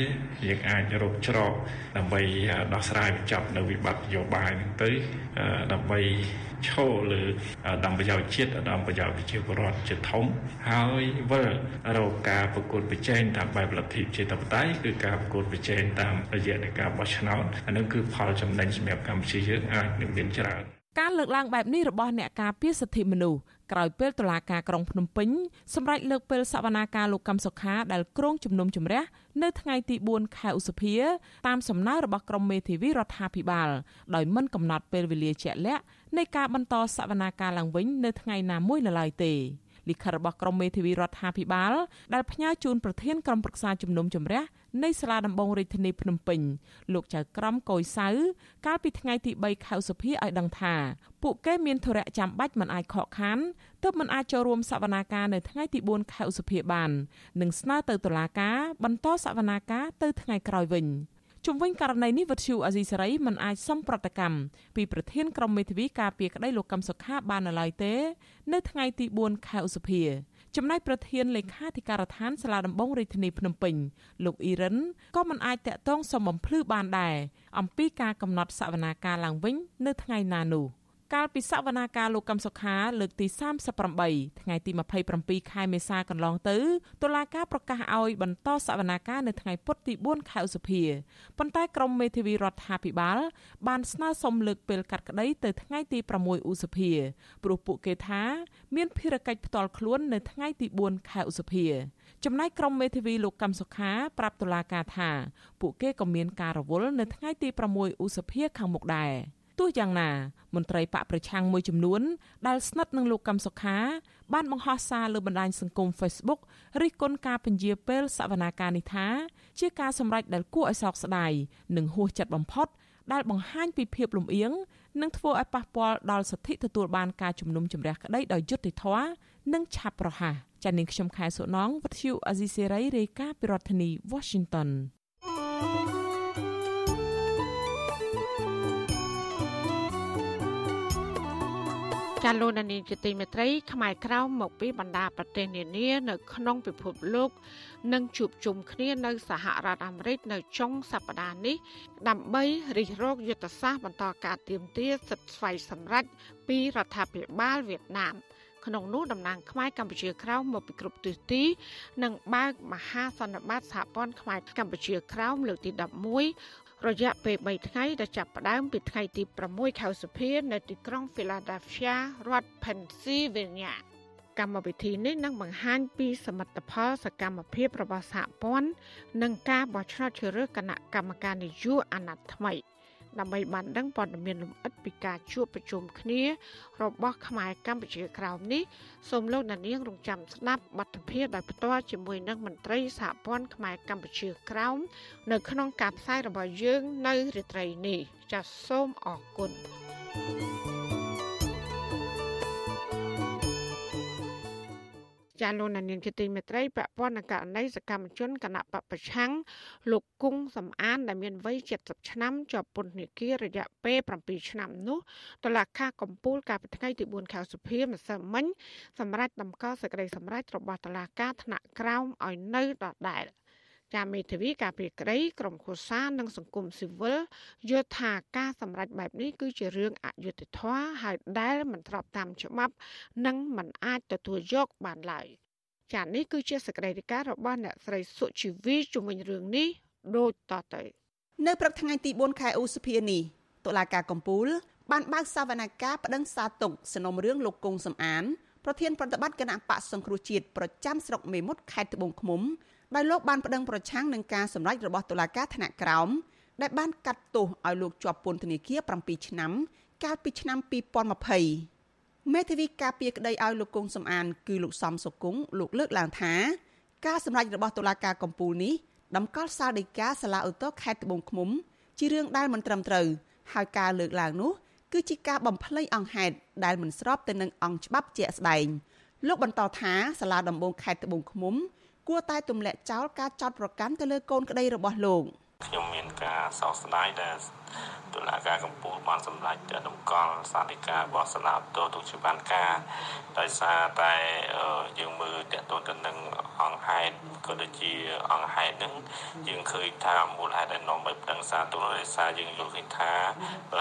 យើងអាចរកច្រកដើម្បីដោះស្រាយបញ្ចប់នៅវិបត្តិនយោបាយហ្នឹងទៅដើម្បី ឈរលើដំប្រយោជន៍ជាតិដំប្រយោជន៍ប្រជាពលរដ្ឋជាធំហើយវិលរកការប្រកួតប្រជែងតាមបែបលទ្ធិប្រជាធិបតេយ្យគឺការប្រកួតប្រជែងតាមរយៈនៃការបោះឆ្នោតអានឹងគឺផលចំណេញសម្រាប់កម្ពុជាយើងអាចនឹងមានច្រើនការលើកឡើងបែបនេះរបស់អ្នកការពារសិទ្ធិមនុស្សក្រោយពេលតុលាការក្រុងភ្នំពេញសម្រេចលើកពេលសវនាការលោកកម្មសុខាដែលក្រុងជំនុំជម្រះនៅថ្ងៃទី4ខែឧសភាតាមសំណើរបស់ក្រមមេធាវីរដ្ឋាភិបាលដោយមិនកំណត់ពេលវេលាជាក់លាក់ នៃការបន្តសវនាការឡើងវិញនៅថ្ងៃណាមួយនៅឡើយទេលិខិតរបស់ក្រមមេធាវីរដ្ឋាភិបាលដែលផ្ញើជូនប្រធានក្រុមប្រឹក្សាជំនុំជម្រះនៃសាលាដំបងរាជធានីភ្នំពេញលោកចៅក្រមកុយសៅកាលពីថ្ងៃទី3ខែឧសភាឲ្យដឹងថាពួកគេមានធរៈចាំបាច់មិនអាចខកខានទើបមិនអាចចូលរួមសវនាការនៅថ្ងៃទី4ខែឧសភាបាន និងស្នើទៅតុលាការបន្តសវនាការទៅថ្ងៃក្រោយវិញ ជុំវិញករណីនេះវិទ្យុអាស៊ីសេរីមិនអាចសុំប្រតិកម្មពីប្រធានក្រុមមេធាវីការពារក្តីលោកកឹមសុខាបាននៅឡើយទេ នៅថ្ងៃទី4ខែឧសភាចំណែកប្រធានលេខាធិការដ្ឋានសាលាដំបងរាជធានីភ្នំពេញលោកអ៊ីរ៉ានក៏មិនអាចតាក់ទងសុំបំភ្លឺបានដែរអំពីការកំណត់សវនាការឡើងវិញ នៅថ្ងៃណានោះ។ កាលពីសវនាការលោកកឹមសុខាលើកទី38ថ្ងៃទី27ខែមេសាកន្លងទៅតុលាការប្រកាសឲ្យបន្តសវនាការនៅថ្ងៃពុធទី4ខែឧសភាប៉ុន្តែក្រមមេធាវីរដ្ឋាភិបាលបានស្នើសុំលើកពេលកាត់ក្តីទៅថ្ងៃទី6ឧសភាព្រោះពួកគេថាមានភារកិច្ចផ្ទាល់ខ្លួននៅថ្ងៃទី4ខែឧសភាចំណែកក្រុមមេធាវីលោកកឹមសុខាប្រាប់តុលាការថាពួកគេក៏មានការរវល់នៅថ្ងៃទី6ឧសភាខាងមុខដែរ ទោះយ៉ាងណាមន្ត្រីបកប្រឆាំងមួយចំនួនដែលស្និទ្ធនឹងលោកកឹមសុខា បានបង្ហោះសារលើបណ្ដាញសង្គម Facebook រិះគន់ការពន្យាពេលសវនាការនេះថាជាការសម្រេចដែលគួរឲ្យសោកស្ដាយនិងហួសចិត្តបំផុតដែលបង្ហាញពីភាពលំអៀងនិងធ្វើឲ្យប៉ះពាល់ដល់សិទ្ធិទទួលបានការជំនុំជម្រះក្តីដោយយុត្តិធម៌និងឆាប់រហ័សចា៎នាងខ្ញុំខែសុណងវັດឈូអាស៊ីសេរីរាយការណ៍ពីរដ្ឋធានី Washington thank you ចាលោកនានីជាទីមេត្រីខ្មែរក្រៅមកពីបណ្ដាប្រទេសនានានៅក្នុងពិភពលោកនឹងជួបជុំគ្នានៅសហរដ្ឋអាមេរិកនៅចុងសប្តាហ៍នេះ ដើម្បីរិះរោចយុទ្ធសាស្ត្របន្តការទៀមទាសិទ្ធិស្វ័យសម្រេចពីរដ្ឋាភិបាលវៀតណាមក្នុងនោះតំណាងខ្មែរកម្ពុជាក្រៅមកពីគ្រប់ទិសទីនិងបើកមហាសន្និបាតសហព័ន្ធខ្មែរកម្ពុជាក្រៅលើកទី11 រយៈពេល3ថ្ងៃដែលចាប់ផ្ដើមពីថ្ងៃទី6ខែសុភានៅទីក្រុង Philadelphia រដ្ឋ Pennsylvania កម្មវិធីនេះនឹងបង្ហាញពីសមិទ្ធផលសកម្មភាពរបស់សហព័ន្ធនិងការបោះឆ្នោតជ្រើសរើសគណៈកម្មការនយោបាយអាណត្តិថ្មី។ ដើម្បីបានដឹងព័ត៌មានលម្អិតពីការជួបប្រជុំគ្នា របស់ខ្មែរកម្ពុជាក្រោមនេះសូមលោកអ្នកនាងរងចាំស្ដាប់បទភាពដោយផ្ទាល់ជាមួយនឹងមន្ត្រីសហព័ន្ធខ្មែរកម្ពុជាក្រោមនៅក្នុងការផ្សាយរបស់យើងនៅរាត្រីនេះចាសសូមអរគុណ thank you ចាលោកនានីជាទីមេត្រីពាក់ព័ន្ធនឹងករណីសកម្មជនគណៈបពប្រឆាំងលោកគង់សំអានដែលមានវ័យ70ឆ្នាំជាប់ពន្ធនាគាររយៈពេល7ឆ្នាំនោះតុលាការកំពូលកាលពីថ្ងៃទី4ខែសុភាម្សិលមិញសម្រាប់ដំកល់សេចក្តីសម្រេចរបស់តុលាការថ្នាក់ក្រោមឲ្យនៅដដែល ចាមេធាវីការពីក្តីក្រមខូសានិងសង្គមស៊ីវិលយល់ថាការសម្រេចបែបនេះគឺជារឿងអយុត្តិធម៌ហើយដែលមិនស្របតាមច្បាប់ និងមិនអាចទទួលយកបានឡើយចានេះគឺជាសកម្មភាពរបស់អ្នកស្រីសុជីវីជំវិញរឿងនេះដូចតទៅនៅព្រឹកថ្ងៃទី4ខែឧសភានេះតុលាការកំពូល បានបើកសវនកម្មប្តឹងសារទុកសំណុំរឿងលោកគង់សំអានប្រធានប្រតិបត្តិគណៈបកសង្គ្រោះជាតិប្រចាំស្រុកមេមត់ខេត្តត្បូងឃ្មុំ ដោយលោកបានប្តឹងប្រឆាំងនឹងការសម្រេចរបស់តុលាការថ្នាក់ក្រោមដែលបានកាត់ទោសឲ្យលោកជាប់ពន្ធនាគារ7ឆ្នាំ កាលពីឆ្នាំ2020មេធាវីការពារក្តីឲ្យលោកគង់សំអាន គឺលោកសំសុគង្គលោកលើកឡើងថា ការសម្រេចរបស់តុលាការកំពូលនេះតម្កល់សាលដីកាសាលាឧទ្ធរខេត្តត្បូងឃ្មុំ ជារឿងដែលមិនត្រឹមត្រូវហើយការលើកឡើងនោះគឺជាការបំភ្លៃអង្គហេតុដែលមិនស្របទៅនឹងអង្គច្បាប់ជាក់ស្ដែងលោកបន្តថាសាលាដំបងខេត្តត្បូងឃ្មុំ គួរតែទម្លាក់ចោលការចោទប្រកាន់ទៅលើកូនក្តីរបស់លោក ខ្ញុំមានការសោកស្ដាយដែលតុលាការកំពូលបានសម្រេចតម្កល់សាធិការរបស់សាលាឧទ្ធរទុកជាបានការដោយសារតែយើងមើលតទៅទៅនឹងអង្គហេតុក៏ដូចជាអង្គហេតុហ្នឹងយើងឃើញថាមូលហេតុដែលនាំឲ្យប្តឹងសារទូរេសាយើងយល់ឃើញថា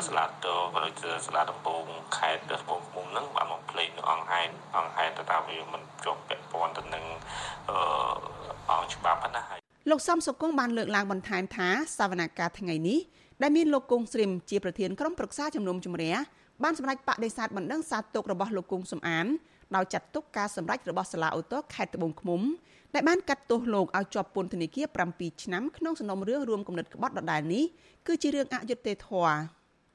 សាលាឧទ្ធរក៏ដូចជាសាលាដំបងខេត្តត្បូងឃ្មុំហ្នឹងបានមកភ្លេចនៅអង្គហេតុអង្គហេតុទៅថាវាមិនជាប់ពាក់ព័ន្ធទៅនឹងអង្គច្បាប់ណា លោកសំសុគង្គបានលើកឡើងបន្ថែមថាសវនកម្មថ្ងៃនេះដែលមានលោកគង់ស្រីមជាប្រធានក្រុមប្រឹក្សាជំនុំជម្រះបានសម្រេចបដិសេធបណ្ដឹងសាទុករបស់លោកគង់សំអានដោយចាត់ទុកការសម្រេចរបស់សាលាឧទ្ធរខេត្តត្បូងឃ្មុំដែលបានកាត់ទោសលោកឲ្យជាប់ពន្ធនាគារ7ឆ្នាំក្នុងសំណុំរឿងរួមគំនិតក្បត់ដដែលនេះគឺជារឿងអយុត្តិធម៌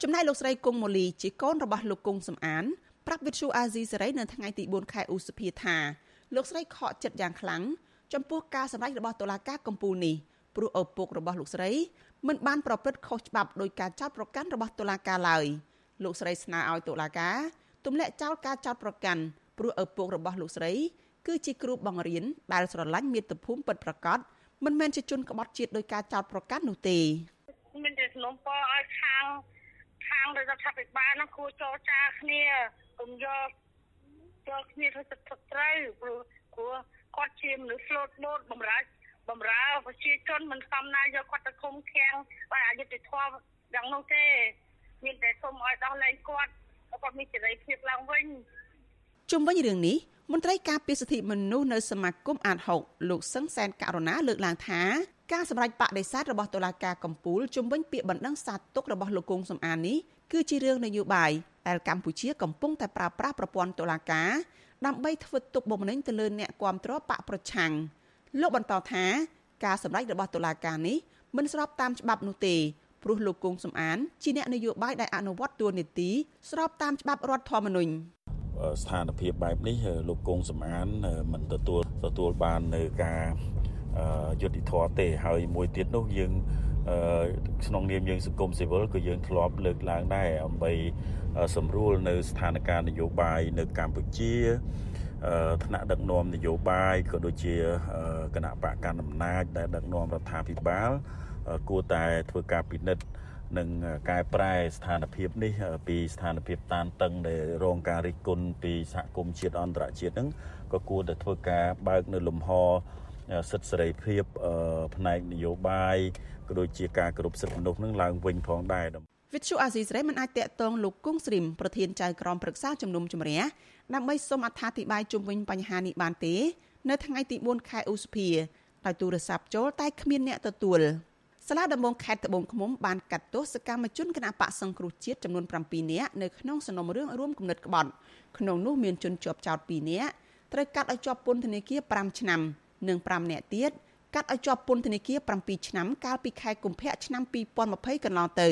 ចំណែកលោកស្រីគង់ម៉ូលីជាកូនរបស់លោកគង់សំអានប្រាប់វិទ្យុអាស៊ីសេរីនៅថ្ងៃទី4ខែឧសភាថាលោកស្រីខកចិត្តយ៉ាងខ្លាំង ចំពោះការសម្ដែងរបស់តុលាការកំពូលនេះព្រោះឪពុករបស់លោកស្រីមិនបានប្រព្រឹត្តខុសច្បាប់ដោយការចោទប្រកាន់របស់តុលាការឡើយលោកស្រីស្នើឲ្យតុលាការទម្លាក់ចោលការចោទប្រកាន់ព្រោះឪពុករបស់លោកស្រីគឺជាគ្រូបង្រៀនដែលស្រឡាញ់មាតុភូមិពិតប្រាកដមិនមែនជាជនក្បត់ជាតិដោយការចោទប្រកាន់នោះទេមានតែសំណពរឲ្យខាងខាងរដ្ឋាភិបាលនោះគួរចរចាគ្នាកុំយកយកគ្នាធ្វើទឹកត្រូវព្រោះព្រោះ គាត់ជាមនុស្សស្លូតបូតបំរើបំរើប្រជាជនមិនសមណាយកគាត់ទៅឃុំឃាំងបើអយុត្តិធម៌យ៉ាងនោះទេមានតែសូមឲ្យដោះលែងគាត់គាត់មានសេរីភាពឡើងវិញជុំវិញរឿងនេះមន្ត្រីការពារសិទ្ធិមនុស្សនៅសមាគមអាត6លោកសឹងសែនករណាលើកឡើងថាការសម្រេចបដិសេធរបស់តុលាការកំពូលជំវិញពាក្យបណ្ដឹងសាទុករបស់លោកគង់សំអាននេះគឺជារឿងនយោបាយដែលកម្ពុជាកំពុងតែប្រើប្រាស់ប្រព័ន្ធតុលាការ ដើម្បីធ្វើទុកបុកម្នេញទៅលើអ្នកគាំទ្របកប្រឆាំងលោកបន្តថាការសម្ដែងរបស់តុលាការនេះមិនស្របតាមច្បាប់នោះទេព្រោះលោកគង់សំអានជាអ្នកនយោបាយដែលអនុវត្តតួនាទីស្របតាមច្បាប់រដ្ឋធម្មនុញ្ញស្ថានភាពបែបនេះលោកគង់សំអានមិនទទួលទទួលបាននៅការយុតិធធទេហើយមួយទៀតនោះយើងក្នុងនាមយើងសង្គមស៊ីវិលក៏យើងធ្លាប់លើកឡើងដែរដើម្បី សម្រួលនៅស្ថានភាពនយោបាយនៅកម្ពុជាថ្នាក់ដឹកនាំនយោបាយក៏ដូចជាគណៈបកកណ្ដាលអំណាចដែលដឹកនាំរដ្ឋាភិបាលគួរតែធ្វើការពិនិត្យនិងកែប្រែស្ថានភាពនេះពីស្ថានភាពតានតឹងដែលរងការរិះគន់ពីសហគមន៍ជាតិអន្តរជាតិហ្នឹងក៏គួរតែធ្វើការបើកនៅលំហសិទ្ធិសេរីភាពផ្នែកនយោបាយក៏ដូចជាការគោរពសិទ្ធិមនុស្សនឹងឡើងវិញផងដែរ វិទ្យុអាស៊ីសេរីមិនអាចតាក់ទងលោកគង់ស្រីមប្រធានចៅក្រមប្រឹក្សាជំនុំជម្រះដើម្បីសូមអត្ថាធិប្បាយជុំវិញបញ្ហានេះបានទេ នៅថ្ងៃទី4ខែឧសភាដោយទូរស័ព្ទចូលតែគ្មានអ្នកទទួលសាលាដំបងខេត្តត្បូងឃ្មុំបានកាត់ទោសសកម្មជនគណបកសង្គ្រោះជាតិចំនួន7នាក់នៅក្នុងសំណុំរឿងរួមគំនិតក្បត់ក្នុងនោះមានជនជាប់ចោត2នាក់ត្រូវកាត់ឲ្យជាប់ពន្ធនាគារ5ឆ្នាំនិង5នាក់ទៀតកាត់ឲ្យជាប់ពន្ធនាគារ7ឆ្នាំកាលពីខែកុម្ភៈឆ្នាំ2020កន្លងទៅ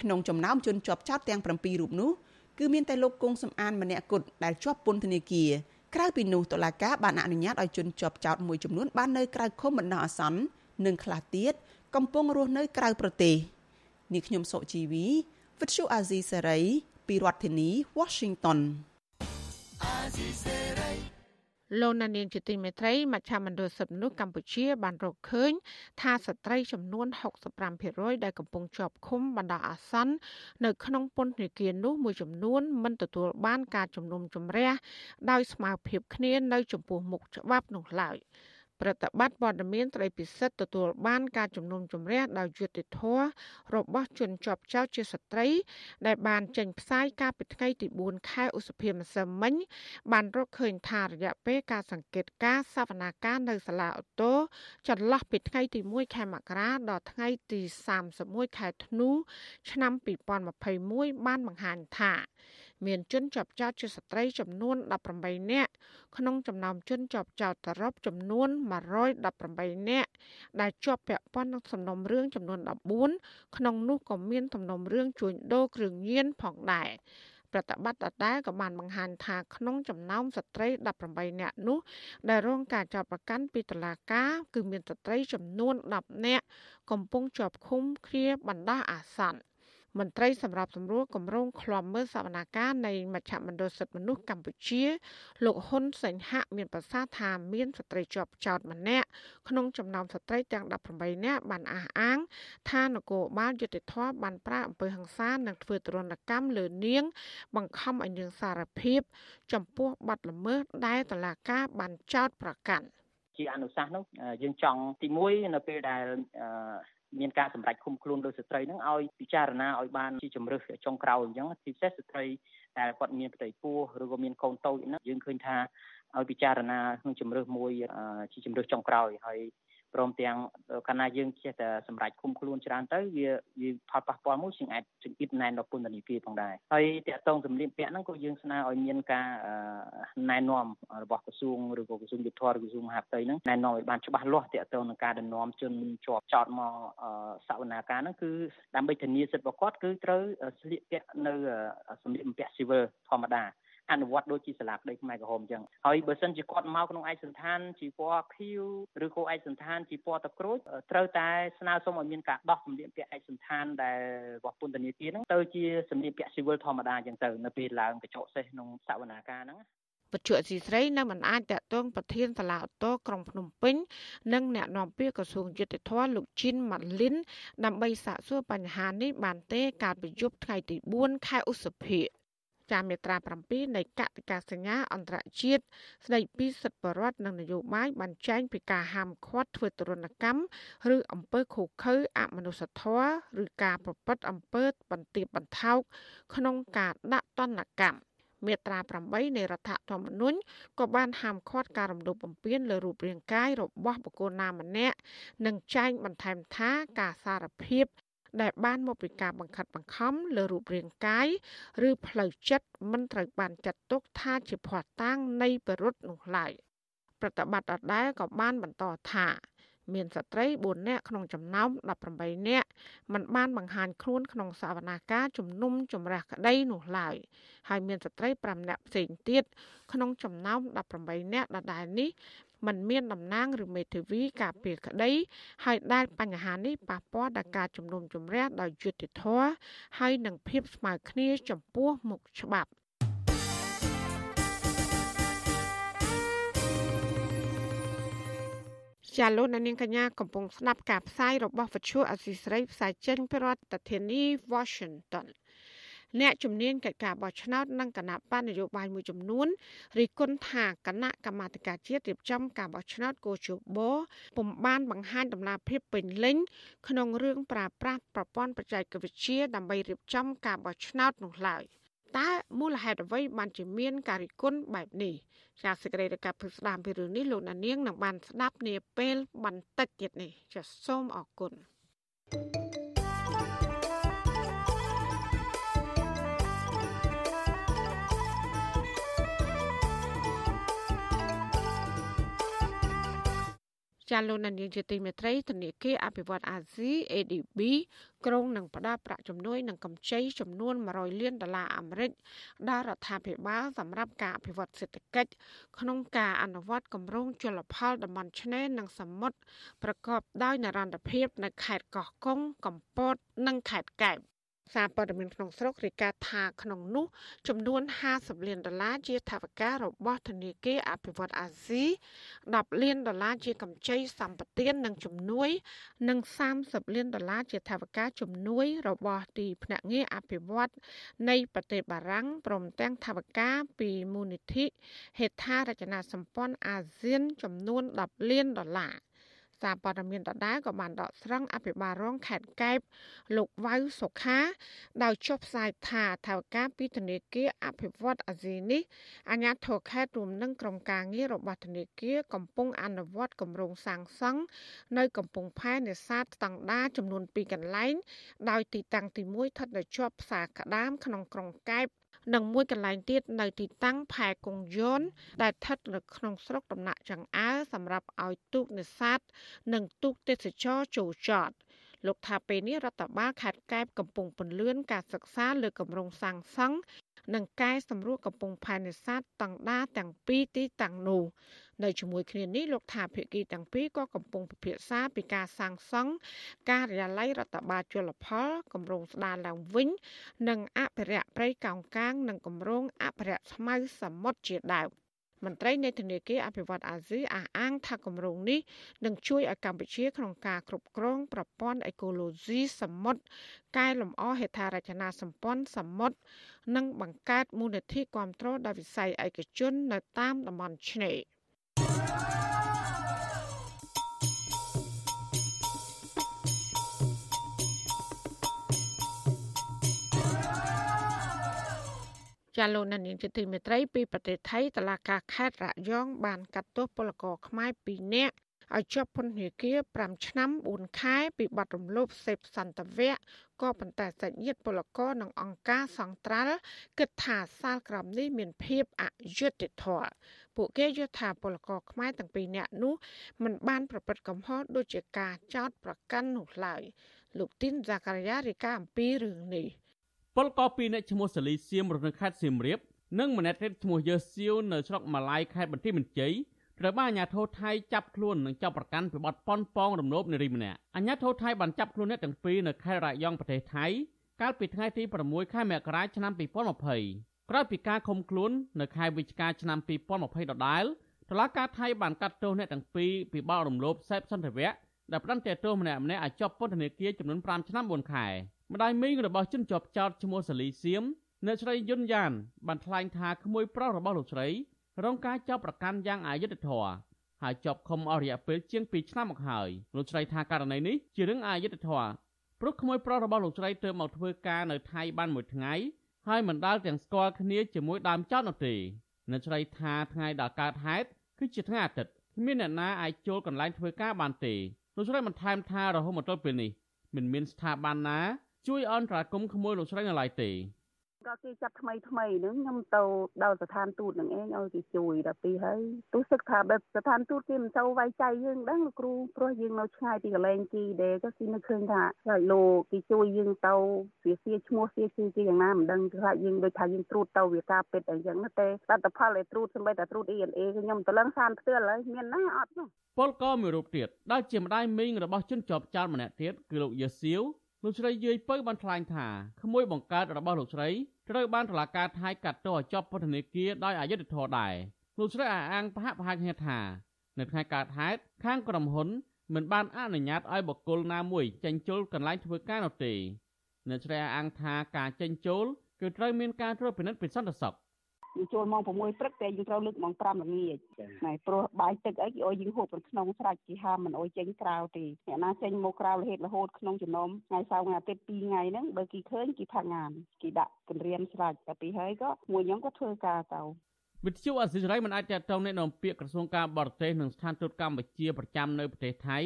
ក្នុងចំណោមជនជាប់ចោតទាំង7រូបនោះគឺមានតែលោកគង់សំអានម្នាក់គត់ដែលជាប់ពន្ធនាគារក្រៅពីនោះតុលាការបានអនុញ្ញាតឲ្យជនជាប់ចោតមួយចំនួនបាននៅក្រៅឃុំបណ្ដោះអាសន្ននិងខ្លះទៀតកំពុងរស់នៅក្រៅប្រទេសនេះខ្ញុំសុជីវីវិទ្យុអាស៊ីសេរីពីរដ្ឋធានី Washington អាស៊ីសេរី លោកណានៀងជាទីមេត្រីមជ្ឈមណ្ឌលសិទ្ធិមនុស្សកម្ពុជាបានរកឃើញ ថាស្ត្រីចំនួន65%ដែលកំពុងជាប់ឃុំបណ្ដោះអាសន្ននៅក្នុងពន្ធនាគារនោះមួយចំនួនមិនទទួលបានការជំនុំជម្រះដោយស្មើភាពគ្នានៅចំពោះមុខច្បាប់នោះឡើយ។ ប្រតិបត្តិព័ត៌មានត្រីពិសិដ្ឋទទួលបានការជំនុំជម្រះដោយយុត្តិធម៌របស់ជនជាប់ចោតជាស្ត្រី ដែលបានចេញផ្សាយកាលពីថ្ងៃទី4ខែឧសភាម្សិលមិញ បានរកឃើញថារយៈពេលការសង្កេតការសវនាការនៅសាលាអូតូចន្លោះពីថ្ងៃទី1ខែមករាដល់ថ្ងៃទី31ខែធ្នូឆ្នាំ2021បានបង្ហាញថា មានជនជាប់ចោតជាស្ត្រីចំនួន18នាក់ក្នុងចំណោមជនជាប់ចោតសរុបចំនួន118នាក់ដែលជាប់ពាក់ព័ន្ធនឹងសំណុំរឿងចំនួន14ក្នុងនោះក៏មានសំណុំរឿងជួញដូរគ្រឿងញៀនផងដែរប្រតិបត្តិដដែលក៏បានបង្ហាញថាក្នុងចំណោមស្ត្រី18នាក់នោះ ដែលរងការចោទប្រកាន់ពីតុលាការគឺមានស្ត្រីចំនួន10នាក់កំពុងជាប់ឃុំឃាបណ្ដោះអាសន្ន មន្ត្រីសម្របសម្រួលគម្រោងឃ្លាំមើលសវនាការនៃមជ្ឈមណ្ឌលសិទ្ធិមនុស្សកម្ពុជា លោកហ៊ុនសេងហៈមានប្រសាសន៍ថាមានស្ត្រីជាប់ចោតម្នាក់ក្នុងចំណោមស្ត្រីទាំង18នាក់បានអះអាង ថានគរបាលយុតិធធបានប្រើអំពើហិង្សានិងធ្វើទរណកម្មលើនាង បង្ខំឲ្យនាងសារភាព ចំពោះបទល្មើសដែលតឡាការបានចោទប្រកាន់ជាអនុសាសន៍នោះយើងចង់ទី1នៅពេលដែល មានការសម្រេចឃុំខ្លួនលើស្ត្រីហ្នឹងឲ្យពិចារណាឲ្យបានជាជំរឹះចុងក្រោយអញ្ចឹងពិសេសស្ត្រីដែលគាត់មានផ្ទៃពោះឬក៏មានកូនតូចហ្នឹងយើងឃើញថាឲ្យពិចារណាក្នុងជំរឹះមួយជាជំរឹះចុងក្រោយហើយ ព្រមទាំងកាលណាយើងចេះតែសម្រេចគុំខ្លួនច្រើនទៅវាវាផលប៉ះពាល់មួយជាងអាចចង្អៀតណែនដល់ពន្ធនាគារផងដែរហើយតកតងសម្លៀកពាក់ហ្នឹងក៏យើងស្នើឲ្យមានការណែនាំរបស់ក្រសួងឬក៏ក្រសួងយុទ្ធភ័ពឬក្រសួងមហាផ្ទៃហ្នឹងណែនាំឲ្យបានច្បាស់លាស់តកតងនឹងការដណ្នាំជនជាប់ចោតមកសវនាការហ្នឹងគឺដើម្បីធានាសិទ្ធិរបស់គាត់គឺត្រូវស្លៀកពាក់នៅសម្លៀកបំពាក់ស៊ីវិលធម្មតា អនុវត្តដូចជាសាលាក្តីខ្មែរក្រហមអញ្ចឹងហើយបើសិនជាគាត់មកក្នុងឯកសន្តានជាពណ៌ខៀវឬក៏ឯកសន្តានជាពណ៌ទឹកក្រូចត្រូវតែស្នើសុំឲ្យមានការដោះសម្លៀកពាក់ឯកសន្តានដែលរបស់ពន្ធនាគារហ្នឹងទៅជាសម្លៀកពាក់ស៊ីវិលធម្មតាអញ្ចឹងទៅនៅពេលឡើងកញ្ចក់សេះក្នុងសវនាការហ្នឹងពជ្ជអសីស្រីនៅមិនអាចតកតងប្រធានសាលាឧទ្ធរក្រុងភ្នំពេញនិងអ្នកនាំពាក្យក្រសួងយុតិធធលោកជីនម៉ាលីនដើម្បីសាកសួរបញ្ហានេះបានទេកាលពីយប់ថ្ងៃទី4ខែឧសភា ចាមេត្រា7នៃកតិកាសញ្ញាអន្តរជាតិស្តីពីសិទ្ធិបរដ្ឋនិងនយោបាយបានចែងពីការហាមឃាត់ធ្វើទរណកម្មឬអំពើឃោរឃៅអមនុស្សធម៌ឬការប្រព្រឹត្តអំពើបន្ទាបបន្ថោកក្នុងការដាក់ទណ្ឌកម្មមាត្រា8នៃរដ្ឋធម្មនុញ្ញក៏បានហាមឃាត់ការរំលោភបំពានលើរូបរាងកាយរបស់បុគ្គលណាម្នាក់និងចែងបន្ថែមថាការសារភាព ដែលបានមកពីការបង្ខិតបង្ខំលើរូបរាងកាយឬផ្លូវចិត្តមិនត្រូវបានចាត់ទុកថាជាភ័ស្តុតាងនៃបរិទ្ធនោះឡើយប្រតិបត្តិដដែលក៏បានបន្តថាមានស្ត្រី4នាក់ក្នុងចំណោម18នាក់មិនបានបង្ហាញខ្លួនក្នុងសវនាការជំនុំជម្រះក្តីនោះឡើយហើយមានស្ត្រី5នាក់ផ្សេងទៀតក្នុងចំណោម18នាក់ដដែលនេះ មិនមានតំណាងឬមេធាវីការពារក្តី ហើយដែលបញ្ហានេះប៉ះពាល់ដល់ការជំនុំជម្រះដោយយុត្តិធម៌ហើយនឹងភាពស្មើគ្នាចំពោះមុខច្បាប់ជាលោកនាងកញ្ញាកំពុងស្ដាប់ការផ្សាយរបស់វិទ្យុអសីស្រីផ្សាយចេញពីរដ្ឋធានី Washington អ្នកជំនាញកិច្ចការបោះឆ្នោតនិងគណៈបញ្ញយោបាយមួយចំនួនរិះគន់ថាគណៈកម្មាធិការជាតិរៀបចំការបោះឆ្នោតកោជបពុំបានបង្ហាញដំណាភាពពេញលេញក្នុងរឿងប្រើប្រាស់ប្រព័ន្ធបច្ចេកវិទ្យាដើម្បីរៀបចំការបោះឆ្នោតនោះឡើយតើមូលហេតុអ្វីបានជាមានការរិះគន់បែបនេះចាសសេចក្តីរាយការណ៍ពីស្ដាមពីរឿងនេះលោកណានៀងនឹងបានស្ដាប់នាពេលបន្តិចទៀតនេះចាសសូមអរគុណ thank you ចាលោកនាយកជាទីមេត្រីធនាគារអភិវឌ្ឍអាស៊ី ADB ក្រុងនឹងផ្ដល់ប្រាក់ជំនួយនិងកម្ចីចំនួន100លានដុល្លារអាមេរិកដល់រដ្ឋាភិបាលសម្រាប់ការអភិវឌ្ឍសេដ្ឋកិច្ចក្នុងការអនុវត្តគម្រោងជលផលតំបន់ឆ្នេរនិងសមុទ្រប្រកបដោយនិរន្តរភាពនៅខេត្តកោះកុងកំពត និងខេត្តកែប សារព័ត៌មានក្នុងស្រុករាយការណ៍ថាក្នុងនោះចំនួន50លានដុល្លារជាថវិការបស់ធនាគារអភិវឌ្ឍអាស៊ី10លានដុល្លារជាកម្ចីសម្បទាននិងជំនួយ និង30លានដុល្លារជាថវិកាជំនួយ របស់ទីភ្នាក់ងារអភិវឌ្ឍនៃប្រទេសបារាំងព្រមទាំងថវិកាពីមូលនិធិហេដ្ឋារចនាសម្ព័ន្ធអាស៊ានចំនួន10លានដុល្លារ សារព័ត៌មានដដែលក៏បានដកស្រង់អភិបាលរងខេត្តកែបលោកវ៉ៅសុខាដោយចុះផ្សាយថាថៅការពីធនាគារអភិវឌ្ឍអាស៊ីនេះអាជ្ញាធរខេត្តរួមនឹងក្រុមការងាររបស់ធនាគារកំពុងអនុវត្តគម្រោងសាងសង់នៅកំពង់ផែនេសាទស្តង់ដារចំនួន2កន្លែងដោយទីតាំងទី1ស្ថិតនៅជាប់ផ្សារក្តាមក្នុងក្រុងកែប និងមួយកន្លែងទៀតនៅទីតាំងផែកងយនដែលស្ថិតនៅក្នុងស្រុកដំណាក់ចង្អើសម្រាប់ឲ្យទូកនេសាទនិងទូកទេសចរចូលចតលោកថាពេលនេះរដ្ឋបាលខេត្តកែបកំពុងពន្លឿនការសិក្សាលើគម្រោងសាងសង់និងកែសម្រួលកំពង់ផែនេសាទតង់ដាទាំងពីរទីតាំងនោះ នៅជាមួយគ្នានេះលោកថាភាគីទាំងពីរក៏កំពុងពិភាក្សាពីការសាងសង់ការិយាល័យរដ្ឋបាលជលផលគម្រោងស្ដារឡើងវិញ និងអភិរក្សព្រៃកោងកាង និងគម្រោងអភិរក្សស្មៅសមុទ្រជាដើមមន្ត្រីនៃធនាគារអភិវឌ្ឍអាស៊ីអះអាងថាគម្រោងនេះនឹងជួយឲ្យកម្ពុជាក្នុងការគ្រប់គ្រងប្រព័ន្ធអេកូឡូស៊ីសមុទ្រកែលម្អហេដ្ឋារចនាសម្ព័ន្ធសមុទ្រនិងបង្កើតមូលនិធិគ្រប់គ្រងដល់វិស័យឯកជននៅតាមតំបន់ឆ្នេរ។ ចាលោកនានីជាទីមេត្រីពីប្រទេសថៃតឡាការខេត្តរយងបានកាត់ទោសពលករខ្មែរ2នាក់ឲ្យជាប់ពន្ធនាគារ5ឆ្នាំ4ខែពីបទរំលោភសេពសន្តិវៈក៏ប៉ុន្តែសាច់ញាតិពលករនិងអង្គការសង្ត្រាល់គិតថាសាលក្រមនេះមានភាពអយុត្តិធម៌ពួកគេយល់ថាពលករខ្មែរទាំងពីរនាក់នោះមិនបានប្រព្រឹត្តកំហុសដូចជាការចោទប្រកាន់នោះឡើយលោកទីនហ្សាការីយ៉ារាយការណ៍អំពីរឿងនេះ ពលករពីរនាក់ឈ្មោះសាលីសៀមរនៅខេត្តសៀមរាបនិងម្នាក់ទៀតឈ្មោះយើសៀវនៅស្រុកម៉ាឡៃខេត្តបន្ទាយមានជ័យត្រូវបានអាជ្ញាធរថៃចាប់ខ្លួននិងចាប់ប្រកាន់ពីបទប៉ុនប៉ងរំលោភនារីម្នាក់អាជ្ញាធរថៃបានចាប់ខ្លួនអ្នកទាំងពីរនៅខេត្តរ៉ាយ៉ងប្រទេសថៃកាលពីថ្ងៃទី6ខែមករាឆ្នាំ2020ក្រោយពីការឃុំខ្លួននៅខែវិច្ឆិកាឆ្នាំ2020ដដែលតុលាការថៃបានកាត់ទោសអ្នកទាំងពីរពីបទរំលោភសេពសន្តិវៈដែលផ្ដន្ទាទោសម្នាក់ម្នាក់ឲ្យជាប់ពន្ធនាគារចំនួន5ឆ្នាំ4ខែ ម្ដាយមីងរបស់ជនជាប់ចោតឈ្មោះសាលីសៀមអ្នកស្រីយុនយ៉ានបានថ្លែងថាក្មួយប្រុសរបស់លោកស្រីរងការចាប់ប្រកាន់យ៉ាងអយុត្តិធម៌ហើយជាប់ឃុំអស់រយៈពេលជាង2ឆ្នាំមកហើយលោកស្រីថាករណីនេះជារឿងអយុត្តិធម៌ព្រោះក្មួយប្រុសរបស់លោកស្រីទើបមកធ្វើការនៅថៃបានមួយថ្ងៃហើយមិនដាល់ទាំងស្គាល់គ្នាជាមួយដើមចោតនោះទេអ្នកស្រីថាថ្ងៃដែលកើតហេតុគឺជាថ្ងៃអាទិត្យគ្មានអ្នកណាអាចចូលកន្លែងធ្វើការបានទេលោកស្រីបន្ថែមថារហូតមកទល់ពេលនេះមិនមានស្ថាប័នណា ជួយអន្តរាគមន៍ក្មួយលោកស្រីនៅឡើយទេក៏គេចាប់ថ្មីថ្មីហ្នឹងខ្ញុំទៅដល់ស្ថានទូតនឹងឯងឲ្យគេជួយដល់ពីហើយទោះសឹកថាបែបស្ថានទូតគេមិនទៅវាយចៃយើងដឹងលោកគ្រូព្រោះយើងនៅឆ្ងាយពីកន្លែងជីដែរក៏គេនឹកឃើញថាហើយលោកគេជួយយើងទៅវាសៀឈ្មោះសៀឈ្មោះគេយ៉ាងណាមិនដឹងថាយើងដូចថាយើងត្រួតទៅវាការពិតអីចឹងតែលទ្ធផលឲ្យត្រួតសម្បីតែត្រួត ENA ខ្ញុំទៅឡើងសានផ្ទាល់ហើយមានណាអត់នោះពលកមួយរូបទៀតដែលជាម្ដាយមីងរបស់ជនជាប់ចោលម្នាក់ទៀតគឺលោកយាសៀវ លោកស្រីយាយពៅបានថ្លែងថាក្មួយបង្កើតរបស់លោកស្រីត្រូវបានតុលាការថៃកាត់ទោសឲ្យជាប់ពន្ធនាគារដោយអយុត្តិធម៌ដែរលោកស្រីអះអាងប្រហាក់ប្រហែលគ្នាថា នៅថ្ងៃកើតហេតុខាងក្រុមហ៊ុនមិនបានអនុញ្ញាតឲ្យបុគ្គលណាមួយចេញចូលកន្លែងធ្វើការនោះទេអ្នកស្រីអះអាងថាការចេញចូលគឺត្រូវមានការត្រួតពិនិត្យពីសន្តិសុខយើង ចូលម៉ោង6ព្រឹកតែយើងត្រូវលើកម៉ោង5ល្ងាចណែព្រោះបាយទឹកអីគេអុយយើងហូបនៅក្នុងស្រេចគេហាមមិនអុយចេញក្រៅទេអ្នកណាចេញមកក្រៅរហេតរហូតក្នុងចំណោមថ្ងៃសៅរ៍ថ្ងៃអាទិត្យ2ថ្ងៃហ្នឹងបើគេឃើញគេផាក់ងានគេដាក់គម្រាមស្រេចតែពីហើយក៏មួយខ្ញុំក៏ធ្វើការទៅវិទ្យុអសិរ័យមិនអាចតតងអ្នកនាំពាក្យក្រសួងការបរទេសនិងស្ថានទូតកម្ពុជាប្រចាំនៅប្រទេសថៃ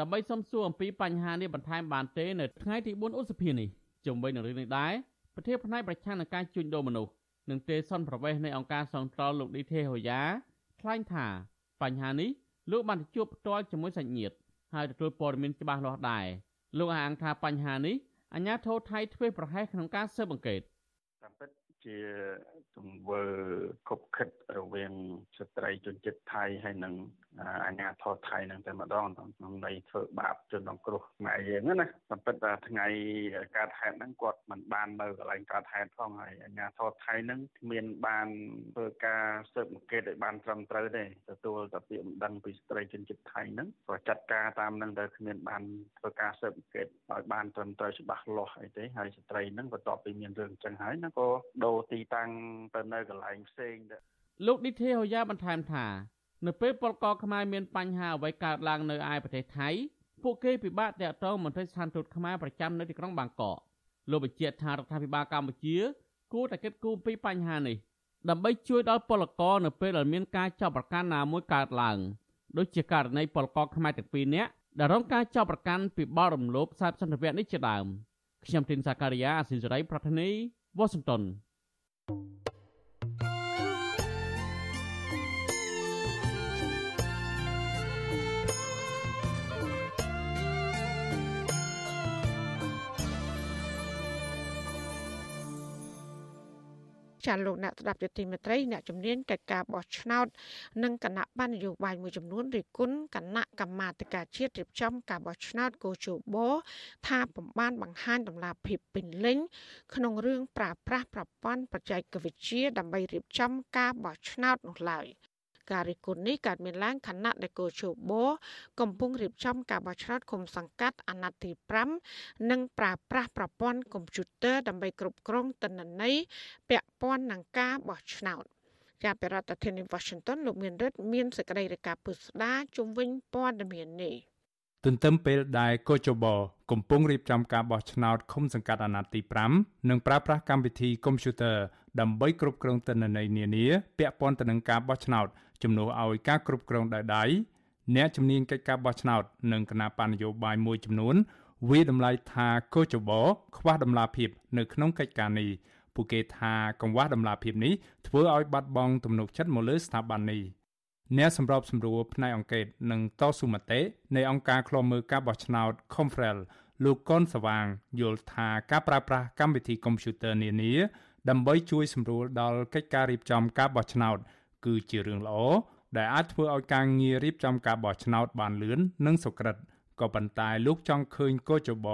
ដើម្បីសំសួរអំពីបញ្ហានេះបន្ថែមបានទេនៅថ្ងៃទី4ឧសភានេះជុំវិញនឹងរឿងនេះដែរប្រធានផ្នែកប្រឆាំងនឹងការជួញដូរមនុស្ស និងទេសនប្រវេសនៃអង្គការសង្គ្រោះលោកឌីទេហូយ៉ាថ្លែងថាបញ្ហានេះលោកបានជួបផ្ទាល់ជាមួយសាច់ញាតិហើយទទួលព័ត៌មានច្បាស់លាស់ដែរលោកអាងថាបញ្ហានេះអាជ្ញាធរថៃធ្វើប្រហែសក្នុងការស៊ើបអង្កេតតាមពិតជាទង្វើគប់ខិតរវាងស្ត្រីជនជាតិថៃហើយនិង អាញាធរថៃនឹងតែម្ដងក្នុងន័យធ្វើបាបជនរងគ្រោះខ្មែរយើងណាតែពិតថាថ្ងៃកើតហេតុហ្នឹងគាត់មិនបាននៅកន្លែងកើតហេតុផងហើយអាញាធរថៃហ្នឹងគ្មានបានធ្វើការស៊ើបអង្កេតឲ្យបានត្រឹមត្រូវទេទទួលតែពាក្យមិនដឹងពីស្ត្រីជនជាតិថៃហ្នឹងក៏ចាត់ការតាមហ្នឹងទៅគ្មានបានធ្វើការស៊ើបអង្កេតឲ្យបានត្រឹមត្រូវច្បាស់លាស់អីទេហើយស្ត្រីហ្នឹងបន្ទាប់ពីមានរឿងចឹងហើយហ្នឹងក៏ដូរទីតាំងទៅនៅកន្លែងផ្សេងទៅលោកឌីទេហូយ៉ាបន្ថែមថា នៅពេលពលករខ្មែរមានបញ្ហាអ្វីកើតឡើងនៅឯប្រទេសថៃពួកគេពិបាកតាក់ទងមន្ត្រីស្ថានទូតខ្មែរប្រចាំនៅទីក្រុងបាងកកលោកបញ្ជាក់ថារដ្ឋាភិបាលកម្ពុជា គួរតែគិតគូរពីបញ្ហានេះដើម្បីជួយដល់ពលករនៅពេលដែលមានការចាប់ប្រកាន់ណាមួយកើតឡើងដូចជាករណីពលករខ្មែរទាំងពីរនាក់ដែលរងការចាប់ប្រកាន់ពីបទរំលោភសាបសន្តិវៈនេះជាដើមខ្ញុំទីនសាការីយ៉ាអស៊ីសេរីប្រធានីវ៉ាស៊ីនតោន ចាលោកអ្នកស្ដាប់យុតិមេត្រីអ្នកជំនាញកិច្ចការបោះឆ្នោត និងគណៈបញ្ញយោបាយមួយចំនួនរិះគន់គណៈកម្មាធិការជាតិរៀបចំការបោះឆ្នោតកោជបថាពំបានបង្ហាញដំណាភាពពេញលេញក្នុងរឿងប្រើប្រាស់ប្រព័ន្ធបច្ចេកវិទ្យាដើម្បីរៀបចំការបោះឆ្នោតនោះឡើយ។ ការរិះគន់នេះកើតមានឡើងខណៈដែលកោជបកំពុងរៀបចំការបោះឆ្នោតគុំសង្កាត់អាណត្តិទី5និងប្រើប្រាស់ប្រព័ន្ធកុំព្យូទ័រដើម្បីគ្រប់គ្រងទិន្នន័យពាក់ព័ន្ធនឹងការបោះឆ្នោតជាប្រធានាធិបតី Washington លោកមានរិទ្ធមានសេចក្តីរាយការណ៍ពុស្ដាជុំវិញព័ត៌មាននេះទន្ទឹមពេលដែលកោជបកំពុងរៀបចំការបោះឆ្នោតឃុំសង្កាត់អាណត្តិទី5និងប្រើប្រាស់កម្មវិធីកុំព្យូទ័រដើម្បីគ្រប់គ្រងទិន្នន័យនានាពាក់ព័ន្ធទៅនឹងការបោះឆ្នោត ជំនួសឲ្យការគ្រប់គ្រងដោយដៃអ្នកជំនាញកិច្ចការបោះឆ្នោតនិងគណៈបញ្ញយោបាយមួយចំនួនវាតម្លៃថាកោចបខ្វះដំណាភាពនៅក្នុងកិច្ចការនេះពួកគេថាកង្វះដំណាភាពនេះធ្វើឲ្យបាត់បង់ទំនុកចិត្តមកលើស្ថាប័ននេះអ្នកសម្របសម្រួលផ្នែកអង្គការនិងតស៊ូមតិនៃអង្គការឃ្លាំមើលការបោះឆ្នោត Confrel លោកកុនសវាងយល់ថាការប្រើប្រាស់កម្មវិធីកុំព្យូទ័រនានាដើម្បីជួយសម្រួលដល់កិច្ចការរៀបចំការបោះឆ្នោត គឺជារឿងល្អដែលអាចធ្វើឲ្យការងាររៀបចំការបោះឆ្នោតបានលឿននិងសុក្រឹតក៏ប៉ុន្តែលោកចង់ឃើញកោចប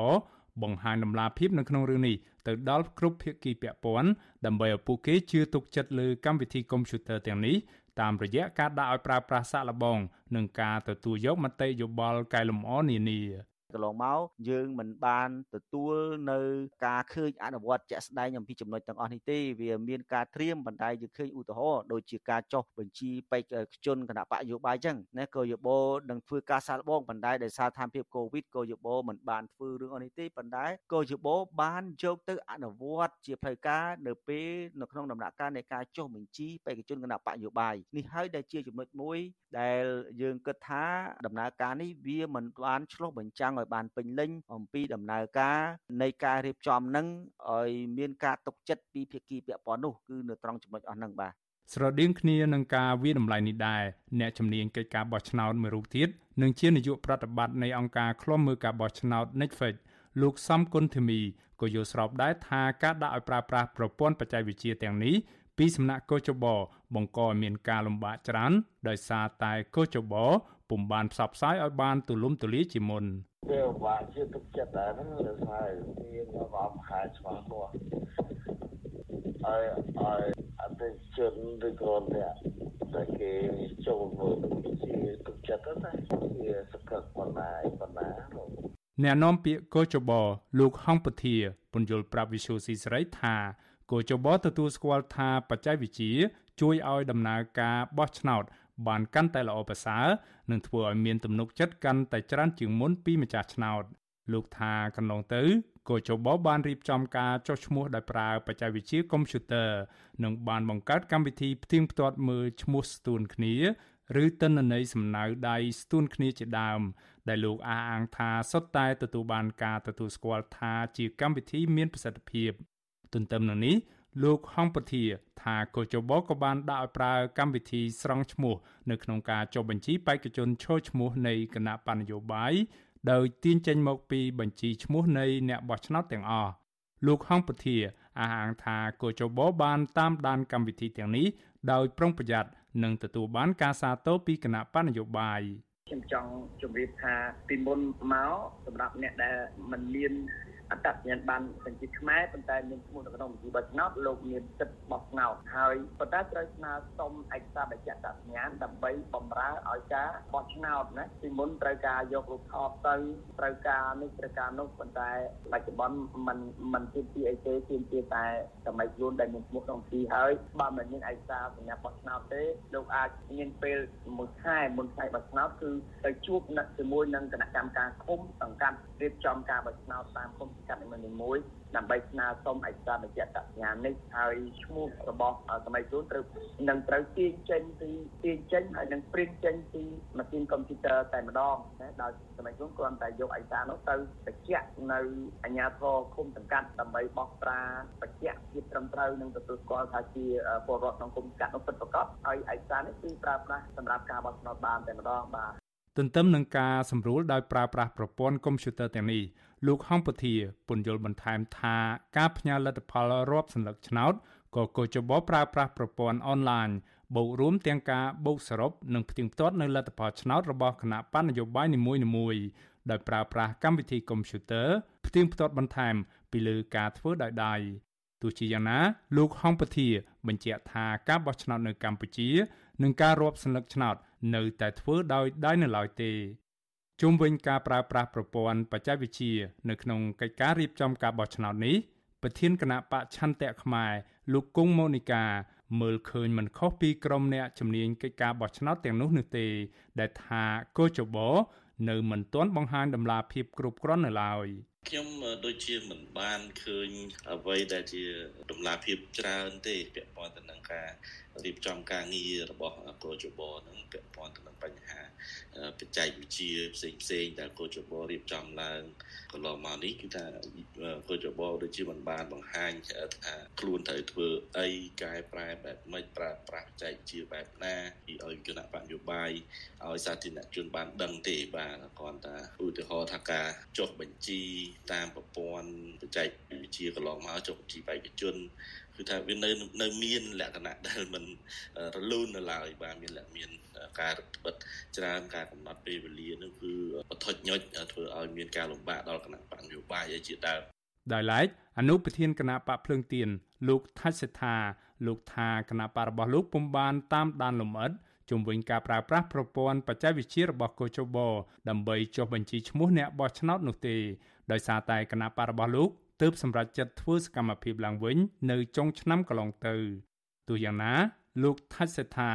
បង្ហាញដំណាភាពនៅក្នុងរឿងនេះទៅដល់គ្រប់ភាគីពាក់ព័ន្ធដើម្បីឲ្យពួកគេជឿទុកចិត្តលើកម្មវិធីកុំព្យូទ័រទាំងនេះតាមរយៈការដាក់ឲ្យប្រើប្រាស់សាកល្បង និងការទទួលយកមតិយោបល់កែលម្អនានា កន្លងមកយើងមិនបានទទួលនៅការឃើញអនុវត្តជាក់ស្ដែងអំពីចំណុចទាំងអស់នេះទេវាមានការត្រៀមបណ្ដៃយើងឃើញឧទាហរណ៍ដូចជាការចុះបញ្ជីបេក្ខជនគណៈបកយោបាយចឹងណាក៏យោបោនឹងធ្វើការសាកល្បងបណ្ដៃដោយសារស្ថានភាពកូវីដក៏យោបោមិនបានធ្វើរឿងអស់នេះទេប៉ុន្តែក៏យោបោបានយកទៅអនុវត្តជាផ្លូវការនៅពេលនៅក្នុងដំណាក់កាលនៃការចុះបញ្ជីបេក្ខជនគណៈបកយោបាយនេះហើយដែលជាចំណុចមួយដែលយើងគិតថាដំណើរការនេះវាមិនបានឆ្លុះបញ្ចាំងឲ្យបានពេញលេញអំពីដំណើរការនៃការរៀបចំនឹងឲ្យមានការទុកចិត្តពីភាគីពាក់ព័ន្ធនោះគឺនៅត្រង់ចំណុចអស់ហ្នឹងបាទស្រដៀងគ្នានឹងការវាតម្លៃនេះដែរអ្នកជំនាញកិច្ចការបោះឆ្នោតមួយរូបទៀតនិងជានាយកប្រតិបត្តិនៃអង្គការឃ្លាំមើលការបោះឆ្នោត Netflix លោកសំគុណធីមីក៏យល់ស្របដែរថាការដាក់ឲ្យប្រើប្រាស់ប្រព័ន្ធបច្ចេកវិទ្យាទាំងនេះពីសំណាក់កោចបបង្កឲ្យមានការលំបាកច្រើនដោយសារតែកោចបពុំបានផ្សព្វផ្សាយឲ្យបានទូលំទូលាយជាមុន វាបាក់ជាទឹកចិត្តដែរហ្នឹងដោយសារមានមកខែច្បាស់នោះហើយហើយអតិជនឬក៏អ្នកតែគេចូលមើលជាទឹកចិត្តណាជាសក្តិប៉ុណ្ណាប៉ុណ្ណាអ្នកនាំពាក្យកោចបលោកហងពធាពន្យល់ប្រាប់វិសុយស៊ីស្រីថាគូចបទទួលស្គាល់ថាបច្ចេកវិទ្យាជួយឲ្យដំណើរការបោះឆ្នោត បានកាន់តែល្អប្រសើរនិងធ្វើឲ្យមានទំនុកចិត្តកាន់តែច្រើនជាងមុនពីម្ចាស់ឆ្នោតលោកថាកន្លងទៅកោចបបានរៀបចំការចុះឈ្មោះដោយប្រើបច្ចេកវិទ្យាកុំព្យូទ័រនិងបានបង្កើតកម្មវិធីផ្ទៀងផ្ទាត់មើលឈ្មោះស្ទួនគ្នាឬទិន្នន័យសំណៅដៃស្ទួនគ្នាជាដើម ដែលលោកអះអាងថាសុទ្ធតែទទួលបានការទទួលស្គាល់ថាជាកម្មវិធីមានប្រសិទ្ធភាព ទន្ទឹមនឹងនេះ លោកហងពធាថាកោចបក៏បានដាក់ឲ្យប្រើកម្មវិធីស្រង់ឈ្មោះនៅក្នុងការចុះបញ្ជីបេក្ខជនឈរឈ្មោះនៃគណៈបញ្ញយោបាយដោយទាញចេញមកពីបញ្ជីឈ្មោះនៃអ្នកបោះឆ្នោតទាំងអស់លោកហងពធាអះអាងថាកោចបបានតាមដានកម្មវិធីទាំងនេះដោយប្រុងប្រយ័ត្ននិងទទួលបានការសាទរពីគណៈបញ្ញយោបាយខ្ញុំចង់ជម្រាបថាពីមុនមកសម្រាប់អ្នកដែលមិនមាន អត្តសញ្ញាណបានបញ្ជីខ្មែរប៉ុន្តែមានឈ្មោះនៅក្នុងបញ្ជីបោះឆ្នោតលោកមានសិទ្ធិបោះឆ្នោតហើយប៉ុន្តែត្រូវស្នើសុំឯកសារបញ្ជាក់អត្តសញ្ញាណដើម្បីបម្រើឲ្យការបោះឆ្នោតណាពីមុនត្រូវការយករូបថតទៅត្រូវការនេះត្រូវការនោះប៉ុន្តែបច្ចុប្បន្នมันมันជាទីអីទេជាជាតែសម័យខ្លួនដែលមានឈ្មោះក្នុងទីហើយបើមិនមានឯកសារសញ្ញាបោះឆ្នោតទេលោកអាចមានពេលមួយខែមុនថ្ងៃបោះឆ្នោតគឺទៅជួបជាមួយនឹងគណៈកម្មការឃុំសង្កាត់រៀបចំការបោះឆ្នោតតាមគុំសង្ កាត់នីមួយៗដើម្បីស្នើសុំឯកសារបញ្ជាក់សញ្ញានេះហើយឈ្មោះរបស់សម័យខ្លួនត្រូវនឹងត្រូវទាញចេញពីទាញចេញហើយនឹងព្រីនចេញពីម៉ាស៊ីនកុំព្យូទ័រតែម្ដងណាដោយសម័យខ្លួនគ្រាន់តែយកឯកសារនោះទៅបញ្ជាក់នៅអាជ្ញាធរឃុំសង្កាត់ដើម្បីបោះត្រាបញ្ជាក់ភាពត្រឹមត្រូវនិងទទួលស្គាល់ថាជាពលរដ្ឋក្នុងគុំសង្កាត់នោះពិតប្រាកដហើយឯកសារនេះគឺប្រើប្រាស់សម្រាប់ការបោះឆ្នោតបានតែម្ដងបាទទន្ទឹមនឹងការសម្រួលដោយប្រើប្រាស់ប្រព័ន្ធកុំព្យូទ័រទាំងនេះ លោកហងពធាពន្យល់បន្ថែមថាការផ្ញើលទ្ធផលរាប់សន្លឹកឆ្នោតក៏កោចបប្រើប្រាស់ប្រព័ន្ធអនឡាញបូករួមទាំងការបូកសរុបនិងផ្ទៀងផ្ទាត់នៅលទ្ធផលឆ្នោតរបស់គណៈបណ្ឌនយោបាយនីមួយៗដោយប្រើប្រាស់កម្មវិធីកុំព្យូទ័រផ្ទៀងផ្ទាត់បន្ថែមពីលើការធ្វើដោយដៃទោះជាយ៉ាងណាលោកហងពធា បញ្ជាក់ថាការបោះឆ្នោតនៅកម្ពុជា និងការរាប់សន្លឹកឆ្នោត នៅតែធ្វើដោយដៃនៅឡើយទេ ជុំវិញការប្រើប្រាស់ប្រព័ន្ធបច្ចេកវិទ្យានៅក្នុងកិច្ចការរៀបចំការបោះឆ្នោតនេះប្រធានគណៈបកឆន្ទៈខ្មែរលោកគង់ម៉ូនីកាមើលឃើញមិនខុសពីក្រុមអ្នកជំនាញកិច្ចការបោះឆ្នោតទាំងនោះនោះទេ ដែលថាកោចបោនៅមិនទាន់បង្ហាញដំណាភាពគ្រប់គ្រាន់នៅឡើយខ្ញុំដូចជាមិនបានឃើញអ្វីដែលជាដំណាភាពច្រើនទេពាក់ព័ន្ធទៅនឹងការរៀបចំការងាររបស់កោចបនឹងពាក់ព័ន្ធទៅនឹងបញ្ហាបច្ចេកវិទ្យាផ្សេងផ្សេងដែលកោចបរៀបចំឡើងកន្លងមកនេះគឺថាកោចបដូចជាមិនបានបង្ហាញថាខ្លួនត្រូវធ្វើអីកែប្រែបែបម៉េចប្រើប្រាស់បច្ចេកវិទ្យាបែបណាពីឲ្យគណៈបញ្ញោបាយឲ្យសាធារណជនបានដឹងទេបាទគ្រាន់តែឧទាហរណ៍ថាការចុះបញ្ជីតាមប្រព័ន្ធបច្ចេកវិទ្យាកន្លងមកចុះបញ្ជីបេក្ខជន គឺថាវានៅនៅមានលក្ខណៈដែលมันរលូននៅឡើយបាទមានលក្ខមានការរដ្ឋបិទច្រើនការកំណត់ពេលវេលានោះគឺបថុចញុចធ្វើឲ្យមានការលំបាកដល់គណៈបញ្ញោបាយឲ្យជាដើមដោយឡែកអនុប្រធានគណៈបកភ្លើងទៀនលោកថាច់សេដ្ឋាលោកថាគណៈបករបស់លោកពុំបានតាមដានលំអិតជំវិញការប្រើប្រាស់ប្រព័ន្ធបច្ចេកវិទ្យារបស់កោជបដើម្បីចុះបញ្ជីឈ្មោះអ្នកបោះឆ្នោតនោះទេដោយសារតែគណៈបករបស់លោក ទើបសម្រេចចិត្តធ្វើសកម្មភាពឡើងវិញ នៅចុងឆ្នាំកន្លងទៅទោះយ៉ាងណាលោកថាច់សេដ្ឋា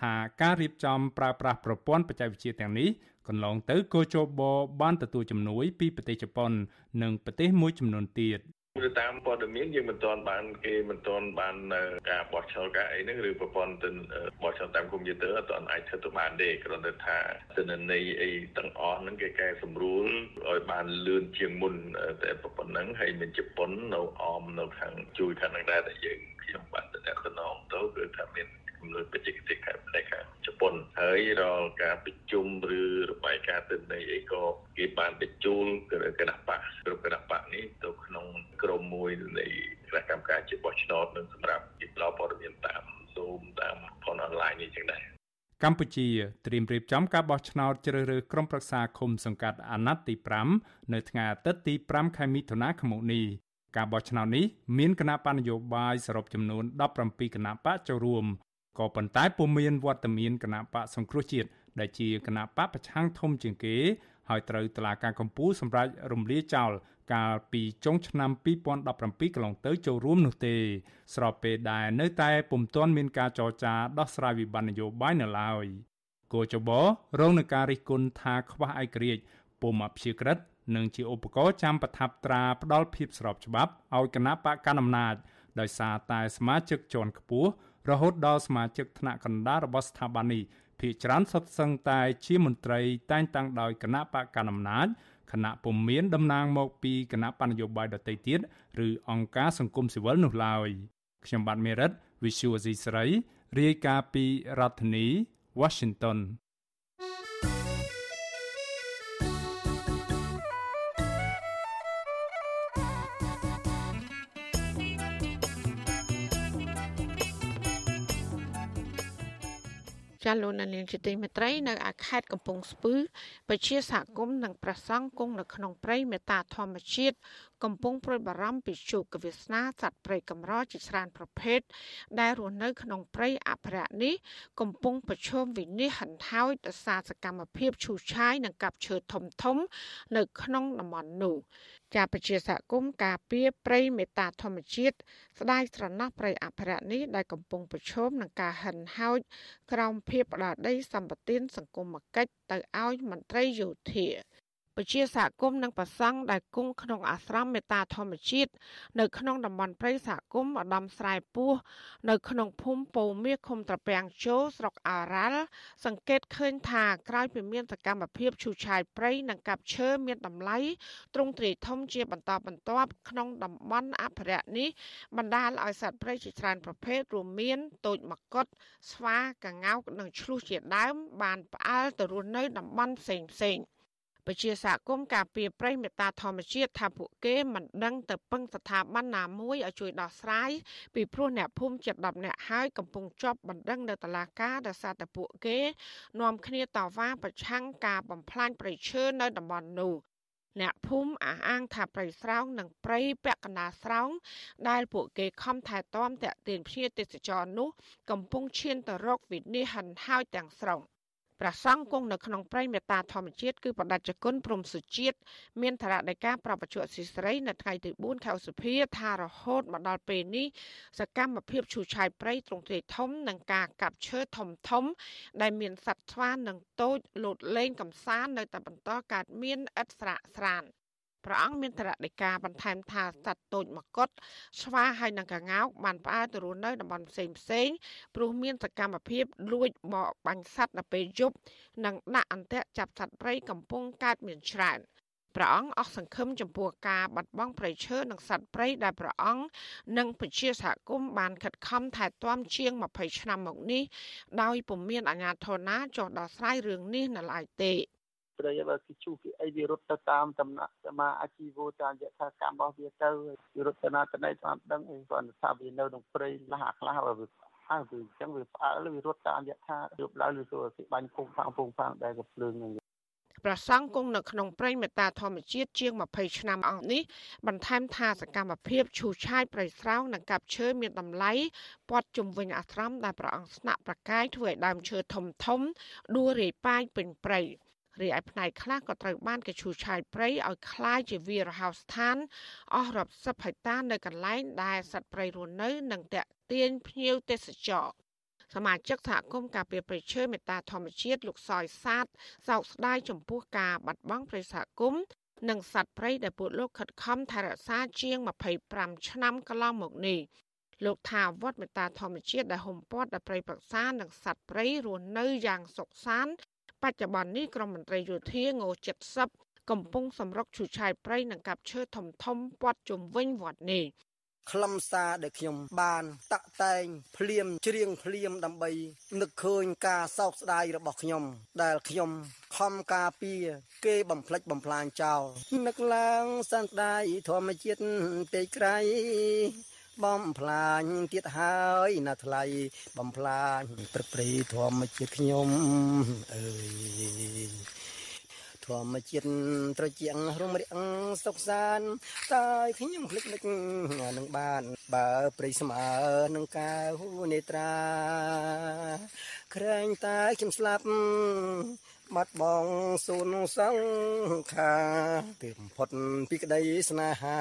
ថាការរៀបចំប្រើប្រាស់ប្រព័ន្ធបច្ចេកវិទ្យាទាំងនេះកន្លងទៅកោជបបានទទួលជំនួយពីប្រទេសជប៉ុន និងប្រទេសមួយចំនួនទៀត ទៅតាមព័ត៌មានយើងមិនទាន់បានគេមិនទាន់បានការបោះឆ្នោតការអីហ្នឹងឬប្រព័ន្ធទៅបោះឆ្នោតតាមកុំព្យូទ័រអត់ទាន់អាចធ្វើទៅបានទេគ្រាន់តែថាទិន្នន័យអីទាំងអស់ហ្នឹងគេកែសម្រួលឲ្យបានលឿនជាងមុនតែប៉ុណ្្នឹងហើយមានជប៉ុននៅអមនៅខាងជួយខាងហ្នឹងដែរតែយើងខ្ញុំបានតំណែងទៅគឺថាមាន ជំនួយបច្ចេកទេសខាងផ្នែកខាងជប៉ុនហើយរាល់ការប្រជុំឬរបាយការណ៍ទិន្នន័យអីក៏គេបានបញ្ជូលគណៈបកគ្រប់គណៈបកនេះទៅក្នុងក្រុមមួយនៃគណៈកម្មការជាបោះឆ្នោតនឹងសម្រាប់គេផ្ដល់ព័ត៌មានតាម Zoom តាមផនអនឡាញនេះចឹងដែរកម្ពុជាត្រៀមរៀបចំការបោះឆ្នោតជ្រើសរើសក្រុមប្រឹក្សាឃុំសង្កាត់អាណត្តិទី5នៅថ្ងៃអាទិត្យទី5ខែមិថុនាឆ្នាំនេះការបោះឆ្នោតនេះមានគណៈបញ្ញយោបាយសរុបចំនួន17គណៈបកចូលរួម ក៏ប៉ុន្តែពុំមានវត្តមានគណៈបកសង្គ្រោះជាតិដែលជាគណៈបកប្រឆាំងធំជាងគេហើយត្រូវតឡាការកម្ពុជាសម្រាប់រំលាយចោលកាលពីចុងឆ្នាំ2017កន្លងទៅចូលរួមនោះទេ ស្របពេលដែលនៅតែពុំទាន់មានការចរចាដោះស្រាយវិបត្តិនយោបាយនៅឡើយគូចបរងនឹងការរិះគន់ថាខ្វះឯករាជ្យពុំអព្យាក្រឹតនិងជាឧបករណ៍ចាំប្រថាប់ត្រាផ្ដាល់ភាពស្របច្បាប់ឲ្យគណៈបកកណ្ដាលអំណាចដោយសារតែសមាជិកជាន់ខ្ពស់ រហូតដល់សមាជិកថ្នាក់កណ្ដាលរបស់ស្ថាប័ននេះភាគច្រើនសុទ្ធសឹងតែជាមន្ត្រីតែងតាំងដោយគណៈបកកណ្ដាលអំណាចគណៈពុំមានតំណាងមកពីគណៈបញ្ញយោបាយដទៃទៀតឬអង្គការសង្គមស៊ីវិលនោះឡើយខ្ញុំបាទមេរិត Visual C ស្រីរាយការណ៍ពីរដ្ឋធានី Washington ចាលោកនាងជាទីមេត្រីនៅឯខេត្តកំពង់ស្ពឺពជាសហគមន៍និងប្រសង់គង់នៅក្នុងព្រៃមេតាធម្មជាតិ កំពុងប្រួយបារម្ភពីជោគវាសនាសត្វព្រៃកម្រជាច្រើនប្រភេទដែលរស់នៅក្នុងព្រៃអភិរក្សនេះកំពុងប្រឈមវិនិច្ឆ័យហិនហោចដោយសារសកម្មភាពឈូសឆាយនិងកាប់ឈើធំធំ នៅក្នុងតំបន់នោះជាប្រជាសហគមន៍ការពារព្រៃមេតាធម្មជាតិស្ដាយស្រណោះព្រៃអភិរក្សនេះដែលកំពុងប្រឈមនឹងការហិនហោចក្រោមភាពផ្ដាល់ដីសម្បត្តិសង្គមគិច្ចទៅឲ្យមន្ត្រីយោធាព ជាសហគមន៍និងប្រសង់ដែលគង់ក្នុងអាស្រមមេតាធម្មជាតិនៅក្នុងតំបន់ព្រៃសហគមន៍ឧត្តមស្រែពោះនៅក្នុងភូមិពោមាឃុំត្រពាំងជោស្រុកអារ៉ាល់សង្កេតឃើញថាក្រោយពីមានសកម្មភាពឈូសឆាយព្រៃនិងកាប់ឈើមានតម្លៃទ្រង់ទ្រាយធំជាបន្តបន្ទាប់ក្នុងតំបន់អភិរក្សនេះបណ្ដាលឲ្យសត្វព្រៃជាច្រើនប្រភេទរួមមានទោចមកុដស្វាកង្កោកនិងឆ្លុះជាដើមបានផ្អើលទៅរស់នៅតំបន់ផ្សេងផ្សេង ពជាសហគមន៍ការពារព្រៃមេត្តាធម្មជាតិថាពួកគេមិនដឹងទៅពឹងស្ថាប័នណាមួយឲ្យជួយដោះស្រាយពីព្រោះអ្នកភូមិជិត10នាក់ហើយកំពុងជាប់បណ្ដឹងនៅតុលាការដោយសារតែពួកគេនាំគ្នាតវ៉ាប្រឆាំងការបំផ្លាញព្រៃឈើនៅតំបន់នោះអ្នកភូមិអះអាងថាព្រៃស្រោងនិងព្រៃពាក់កណ្ដាលស្រោងដែលពួកគេខំថែទាំតាក់ទាញភ្ញៀវទេសចរនោះកំពុងឈានទៅរកវិនិច្ឆ័យហិនហោចទាំងស្រុង ព្រះសង្ឃគង់នៅក្នុងព្រៃមេត្តាធម្មជាតិគឺបដិជគុណព្រំសុជាតិមានធរណីការប្រពន្ធសិស្រីនៅថ្ងៃទី4ខែឧសភាថារហូតមកដល់ពេលនេះសកម្មភាពឈូសឆាយព្រៃទ្រង់ទ្រាយធំនិងការកាប់ឈើធំធំ ដែលមានសត្វស្វានិងតូចលោតលេងកំសាន្តនៅតែបន្តកើតមានឥតស្រាកស្រាន ព្រះអង្គមានតរដីកាបន្ថែមថាសត្វតូចមកុដស្វាហើយនិងកងោកបានផ្អើលទៅរស់នៅតំបន់ផ្សេងផ្សេងព្រោះមានសកម្មភាពលួចបរបាញ់សត្វនៅពេលយប់និងដាក់អន្ទាក់ចាប់សត្វព្រៃកំពុងកើតមានច្រើនព្រះអង្គអស់សង្ឃឹមចំពោះការបាត់បង់ព្រៃឈើនិងសត្វព្រៃដែលព្រះអង្គនិងប្រជាសហគមន៍បានខិតខំថែទាំជាង20ឆ្នាំមកនេះដោយពុំមានអាជ្ញាធរណាចុះដោះស្រាយរឿងនេះនៅឡើយទេ ព្រៃបើគេជួបពីអីវារត់ទៅតាមដំណាក់សមាអាជីវតាមយថាកម្មរបស់វាទៅវារត់ទៅណាទៅណីតាមដឹងអីគាត់ថាវានៅក្នុងព្រៃលះខ្លះបើវាហើយវាអញ្ចឹងវាផ្អើលវារត់តាមយថាយប់ឡើងឬទៅគេបាញ់ពុងផាំងពុងផាំងដែលកំភ្លើងនឹងប្រសង់គង់នៅក្នុងព្រៃមេតាធម្មជាតិជាង20ឆ្នាំអង្គនេះបន្ថែមថាសកម្មភាពឈូសឆាយព្រៃស្រោងនិងកាប់ឈើមានតម្លៃព័ទ្ធជំវិញអាស្រមដែលព្រះអង្គស្នាក់ប្រកាយធ្វើឲ្យដើមឈើធំធំដួលរាយប៉ាយពេញព្រៃ រីឯផ្នែកខ្លះក៏ត្រូវបានគេឈូសឆាយព្រៃឲ្យคล้ายជាវីរហោស្ថានអស់រាប់សិបហិកតានៅកន្លែងដែលសត្វព្រៃរស់នៅនិងតាក់ទាញភ្ញៀវទេសចរសមាជិកសហគមន៍ការពារព្រៃឈើមេត្តាធម្មជាតិលោកសយសាទសោកស្ដាយចំពោះការបាត់បង់ព្រៃសហគមន៍និងសត្វព្រៃដែលពួកលោកខិតខំថែរក្សាជាង25ឆ្នាំកន្លងមកនេះលោកថាវត្តមេត្តាធម្មជាតិដែលហុំព័ទ្ធដោយព្រៃព្រឹក្សានិងសត្វព្រៃរស់នៅយ៉ាងសុខសាន្ត បច្ចុប្បន្ននេះក្រមមន្ត្រីយោធាង70កំពុងសម្រុកឈូសឆាយព្រៃនិងកាប់ឈើធំធំព័ទ្ធជុំវិញវត្តនេះខ្លឹមសារដែលខ្ញុំបានតាក់តែងភ្លាមច្រៀងភ្លាមដើម្បីនឹកឃើញការសោកស្ដាយរបស់ខ្ញុំ ដែលខ្ញុំខំការពារគេបំផ្លិចបំផ្លាញចោលនឹកឡើងសន្តាយធម្មជាតិពេកក្រៃ បំផ្លាញទៀតហើយណាថ្លៃបំផ្លាញព្រឹកព្រៃធម្មជាតិខ្ញុំអើយធម្មជាតិត្រជាក់រំរាក់សុខសានតែខ្ញុំភ្លេចនឹកនឹងបាន បើព្រៃស្មើនឹងកាវនេត្រាក្រែងតែខ្ញុំស្លាប់ បាត់បងសូនសង្ខាពីបំផុតពីក្តីស្នេហា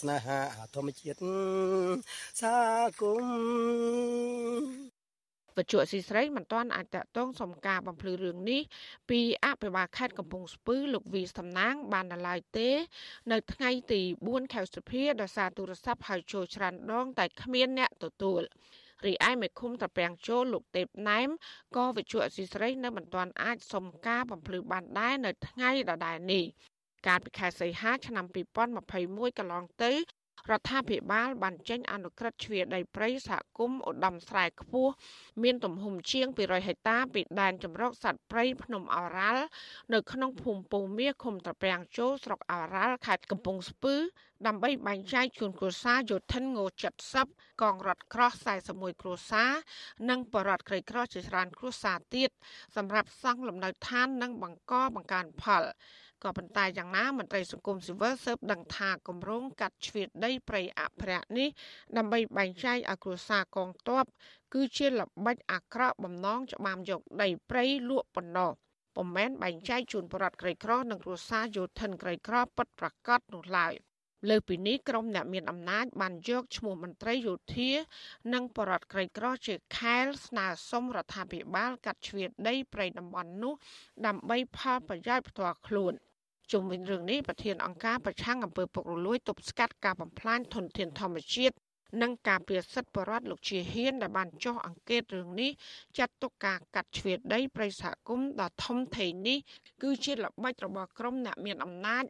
ស្នេហាធម្មជាតិសាគុំវត្ថុអសីស្រីមិនទាន់អាចតតងសំការបំភ្លឺរឿងនេះពីអភិបាលខេត្តកំពង់ស្ពឺលោកវីសំណាង បានដល់ឡើយទេ នៅថ្ងៃទី4ខែសុភាដោយសារទូរស័ព្ទហៅចូលច្រើនដង តែគ្មានអ្នកទទួល រីឯមេឃុំត្រពាំងចូលលោកទេពណែមក៏វិជ្ជាអសីស្រីនៅមិនទាន់អាចសុំការបំភ្លឺបានដែរនៅថ្ងៃដដែលនេះកាលពីខែសីហាឆ្នាំ2021កន្លងទៅ រដ្ឋាភិបាលបានចេញអនុក្រឹត្យជ្រៀតដីព្រៃសហគមន៍ឧត្តមស្រែខ្ពស់មានទំហំជាង200ហិកតាពីដែនចម្រុកសត្វព្រៃភ្នំអរ៉ាល់នៅក្នុងភូមិពូមាឃុំត្រពាំងជោស្រុកអរ៉ាល់ខេត្តកំពង់ស្ពឺដើម្បីបែងចែកជូនគ្រួសារយោធិនង70កងរថក្រោះ41គ្រួសារនិងបរដ្ឋក្រីក្រជាច្រើនគ្រួសារទៀតសម្រាប់សង់លំនៅឋាននិងបង្កបង្កើនផល ក៏ប៉ុន្តែយ៉ាងណាមន្ត្រីសង្គមស៊ីវិលស៊ើបដឹងថាគម្រោងកាត់ជ្រៀតដីព្រៃអភិរក្សនេះដើម្បីបែងចែកឲ្យគ្រួសារកងទ័ពគឺជាល្បិចអាក្រក់បំណងច្បាមយកដីព្រៃលក់ប៉ុណ្ណោះពុំមែនបែងចែកជូនប្រដ្ឋក្រីក្រនិងគ្រួសារយោធិនក្រីក្រពិតប្រាកដនោះឡើយលើពីនេះក្រុមអ្នកមានអំណាចបានយកឈ្មោះមន្ត្រីយោធា និងបរដ្ឋក្រីក្រជាខែលស្នើសុំរដ្ឋាភិបាលកាត់ជ្រៀតដីព្រៃតំបន់នោះដើម្បីផលប្រយោជន៍ផ្ទាល់ខ្លួន។ ជុំវិញរឿងនេះប្រធានអង្គការប្រឆាំងអំពើពុករលួយទប់ស្កាត់ការបំផ្លាញធនធានធម្មជាតិនិងការពារសិទ្ធិបរិវត្តលោកជាហ៊ានដែលបានចុះអង្កេតរឿងនេះចាត់ទុកការកាត់ជ្រៀតដីប្រិយសហគមន៍ដ៏ធំធេងនេះគឺជាល្បិចរបស់ក្រុមអ្នកមានអំណាច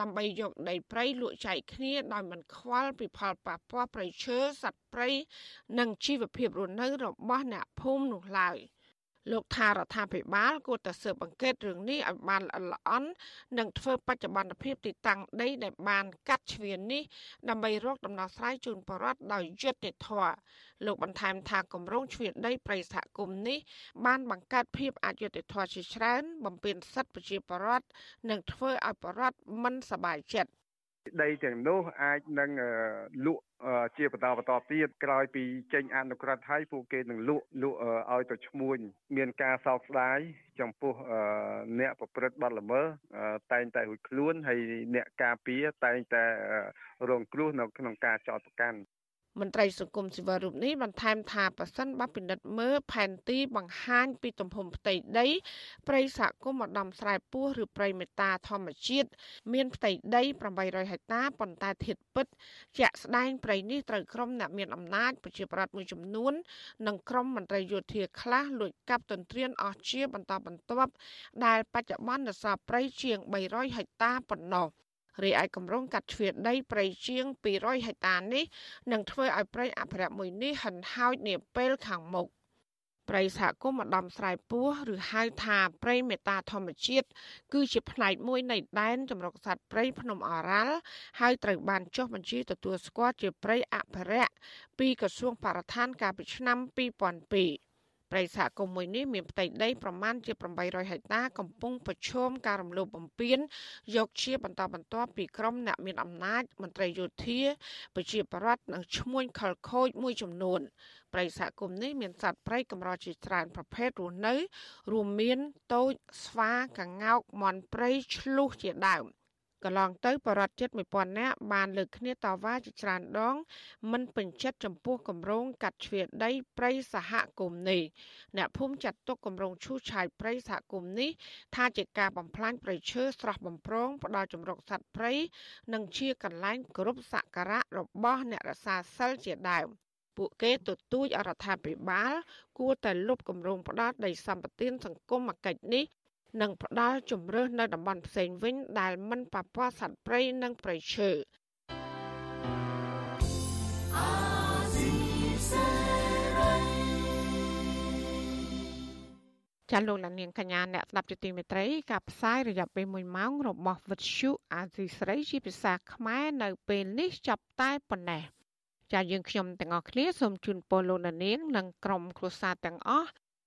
ដើម្បីយកដីព្រៃលក់ចែកគ្នាដោយមិនខ្វល់ពីផលប៉ះពាល់ព្រៃឈើសត្វព្រៃនិងជីវភាពរស់នៅរបស់អ្នកភូមិនោះឡើយ លោកថារដ្ឋាភិបាលគួរតែស៊ើបអង្កេតរឿងនេះឲ្យបានល្អិតល្អន់និងធ្វើបច្ចុប្បន្នភាពទីតាំងដីដែលបានកាត់ជ្រៀននេះដើម្បីរកដំណោះស្រាយជូនប្រជាពលរដ្ឋដោយយុត្តិធម៌លោកបន្ថែមថាគម្រោងជ្រៀនដីប្រៃសហគមន៍នេះបានបង្កើតភាពអយុត្តិធម៌ជាច្រើនបំពេញសិទ្ធិប្រជាពលរដ្ឋនិងធ្វើឲ្យប្រជាពលរដ្ឋមិនសប្បាយចិត្តដីទាំងនោះអាចនឹងលក់ ជាបន្តបន្តទៀតក្រោយពីចេញអនុក្រឹត្យហើយពួកគេនឹងលក់លក់ឲ្យទៅឈ្មួញមានការសោកស្ដាយចំពោះអ្នកប្រព្រឹត្តបទល្មើសតែងតែរួចខ្លួនហើយអ្នកការពារតែងតែរងគ្រោះនៅក្នុងការចោទប្រកាន់ មន្ត្រីសង្គមស៊ីវិលរូបនេះបន្ថែមថាប៉ះសិនបពិនិត្យមើលផែនទីបង្ហាញពីទំហំផ្ទៃដីព្រៃសហគមន៍ម្ដំស្រែពោះឬព្រៃមេតាធម្មជាតិមានផ្ទៃដី800ហិកតាប៉ុន្តែធាតពិត ជាក់ស្ដែងព្រៃនេះត្រូវក្រុមអ្នកមានអំណាចប្រជាប្រដ្ឋមួយចំនួន និងក្រុមមន្ត្រីយោធាខ្លះលួចកាប់ទន្ទ្រានអស់ជាបន្តបន្ទាប់ដែលបច្ចុប្បន្ននៅសល់ព្រៃជាង300ហិកតាប៉ុណ្ណោះ រីឯគម្រោងកាត់ជ្រៀតដីព្រៃជាង200ហិកតានេះនឹងធ្វើឲ្យព្រៃអភិរក្សមួយនេះហិនហោចនាពេលខាងមុខព្រៃសហគមន៍ម្ដំស្រែពោះឬហៅថាព្រៃមេតាធម្មជាតិគឺជាផ្នែកមួយនៃដែនចម្រុកសត្វព្រៃភ្នំអរ៉ាល់ហើយត្រូវបានចុះបញ្ជីទទួលស្គាល់ជាព្រៃអភិរក្សពីក្រសួងបរិស្ថានកាលពីឆ្នាំ2002 ព្រៃសហគមន៍មួយនេះមានផ្ទៃដីប្រមាណជា800ហិកតាកំពុងប្រឈមការរំលោភបំពានយកជាបន្តបន្ទាប់ពីក្រុមអ្នកមានអំណាចមន្ត្រីយោធាប្រជាប្រដ្ឋនិងឈ្មួញខលខូចមួយចំនួនព្រៃសហគមន៍នេះមានសត្វព្រៃកម្រជាច្រើនប្រភេទរស់នៅ រួមមានតូចស្វាកង្កោកមាន់ព្រៃឆ្លុះជាដើម កន្លងទៅបរិវត្តជិត1000នាក់បានលើកគ្នាតវ៉ាជាច្រើនដង មិនពេញចិត្តចំពោះគម្រោងកាត់ជ្រៀតដីព្រៃសហគមន៍នេះអ្នកភូមិចាត់ទុកគម្រោងឈូសឆាយព្រៃសហគមន៍នេះថាជាការបំផ្លាញព្រៃឈើស្រស់បំព្រងផ្ដល់ជំរកសត្វព្រៃនិងជាកន្លែងគោរពសក្ការៈរបស់អ្នករក្សាសិលជាដើមពួកគេទទូចអរដ្ឋាភិបាល គួរតែលុបគម្រោងផ្ដាល់ដីសម្បត្តិសង្គមកិច្ចនេះ និងផ្ដល់ជំរឿសនៅតំបន់ផ្សេងវិញ ដែលមិនប៉ះពាល់សត្វព្រៃនិងព្រៃឈើចាលោកលានាងកញ្ញាអ្នកស្ដាប់ជាទីមេត្រីការផ្សាយរយៈពេល1ម៉ោងរបស់វិទ្យុអាស៊ីស្រីជាភាសាខ្មែរនៅពេលនេះចាប់តែប៉ុណ្ណេះចាយើងខ្ញុំទាំងអស់គ្នាសូមជូនពរលោកលានាងនិងក្រុមគ្រួសារទាំងអស់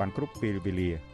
បានគ្រប់ពេលវេលា។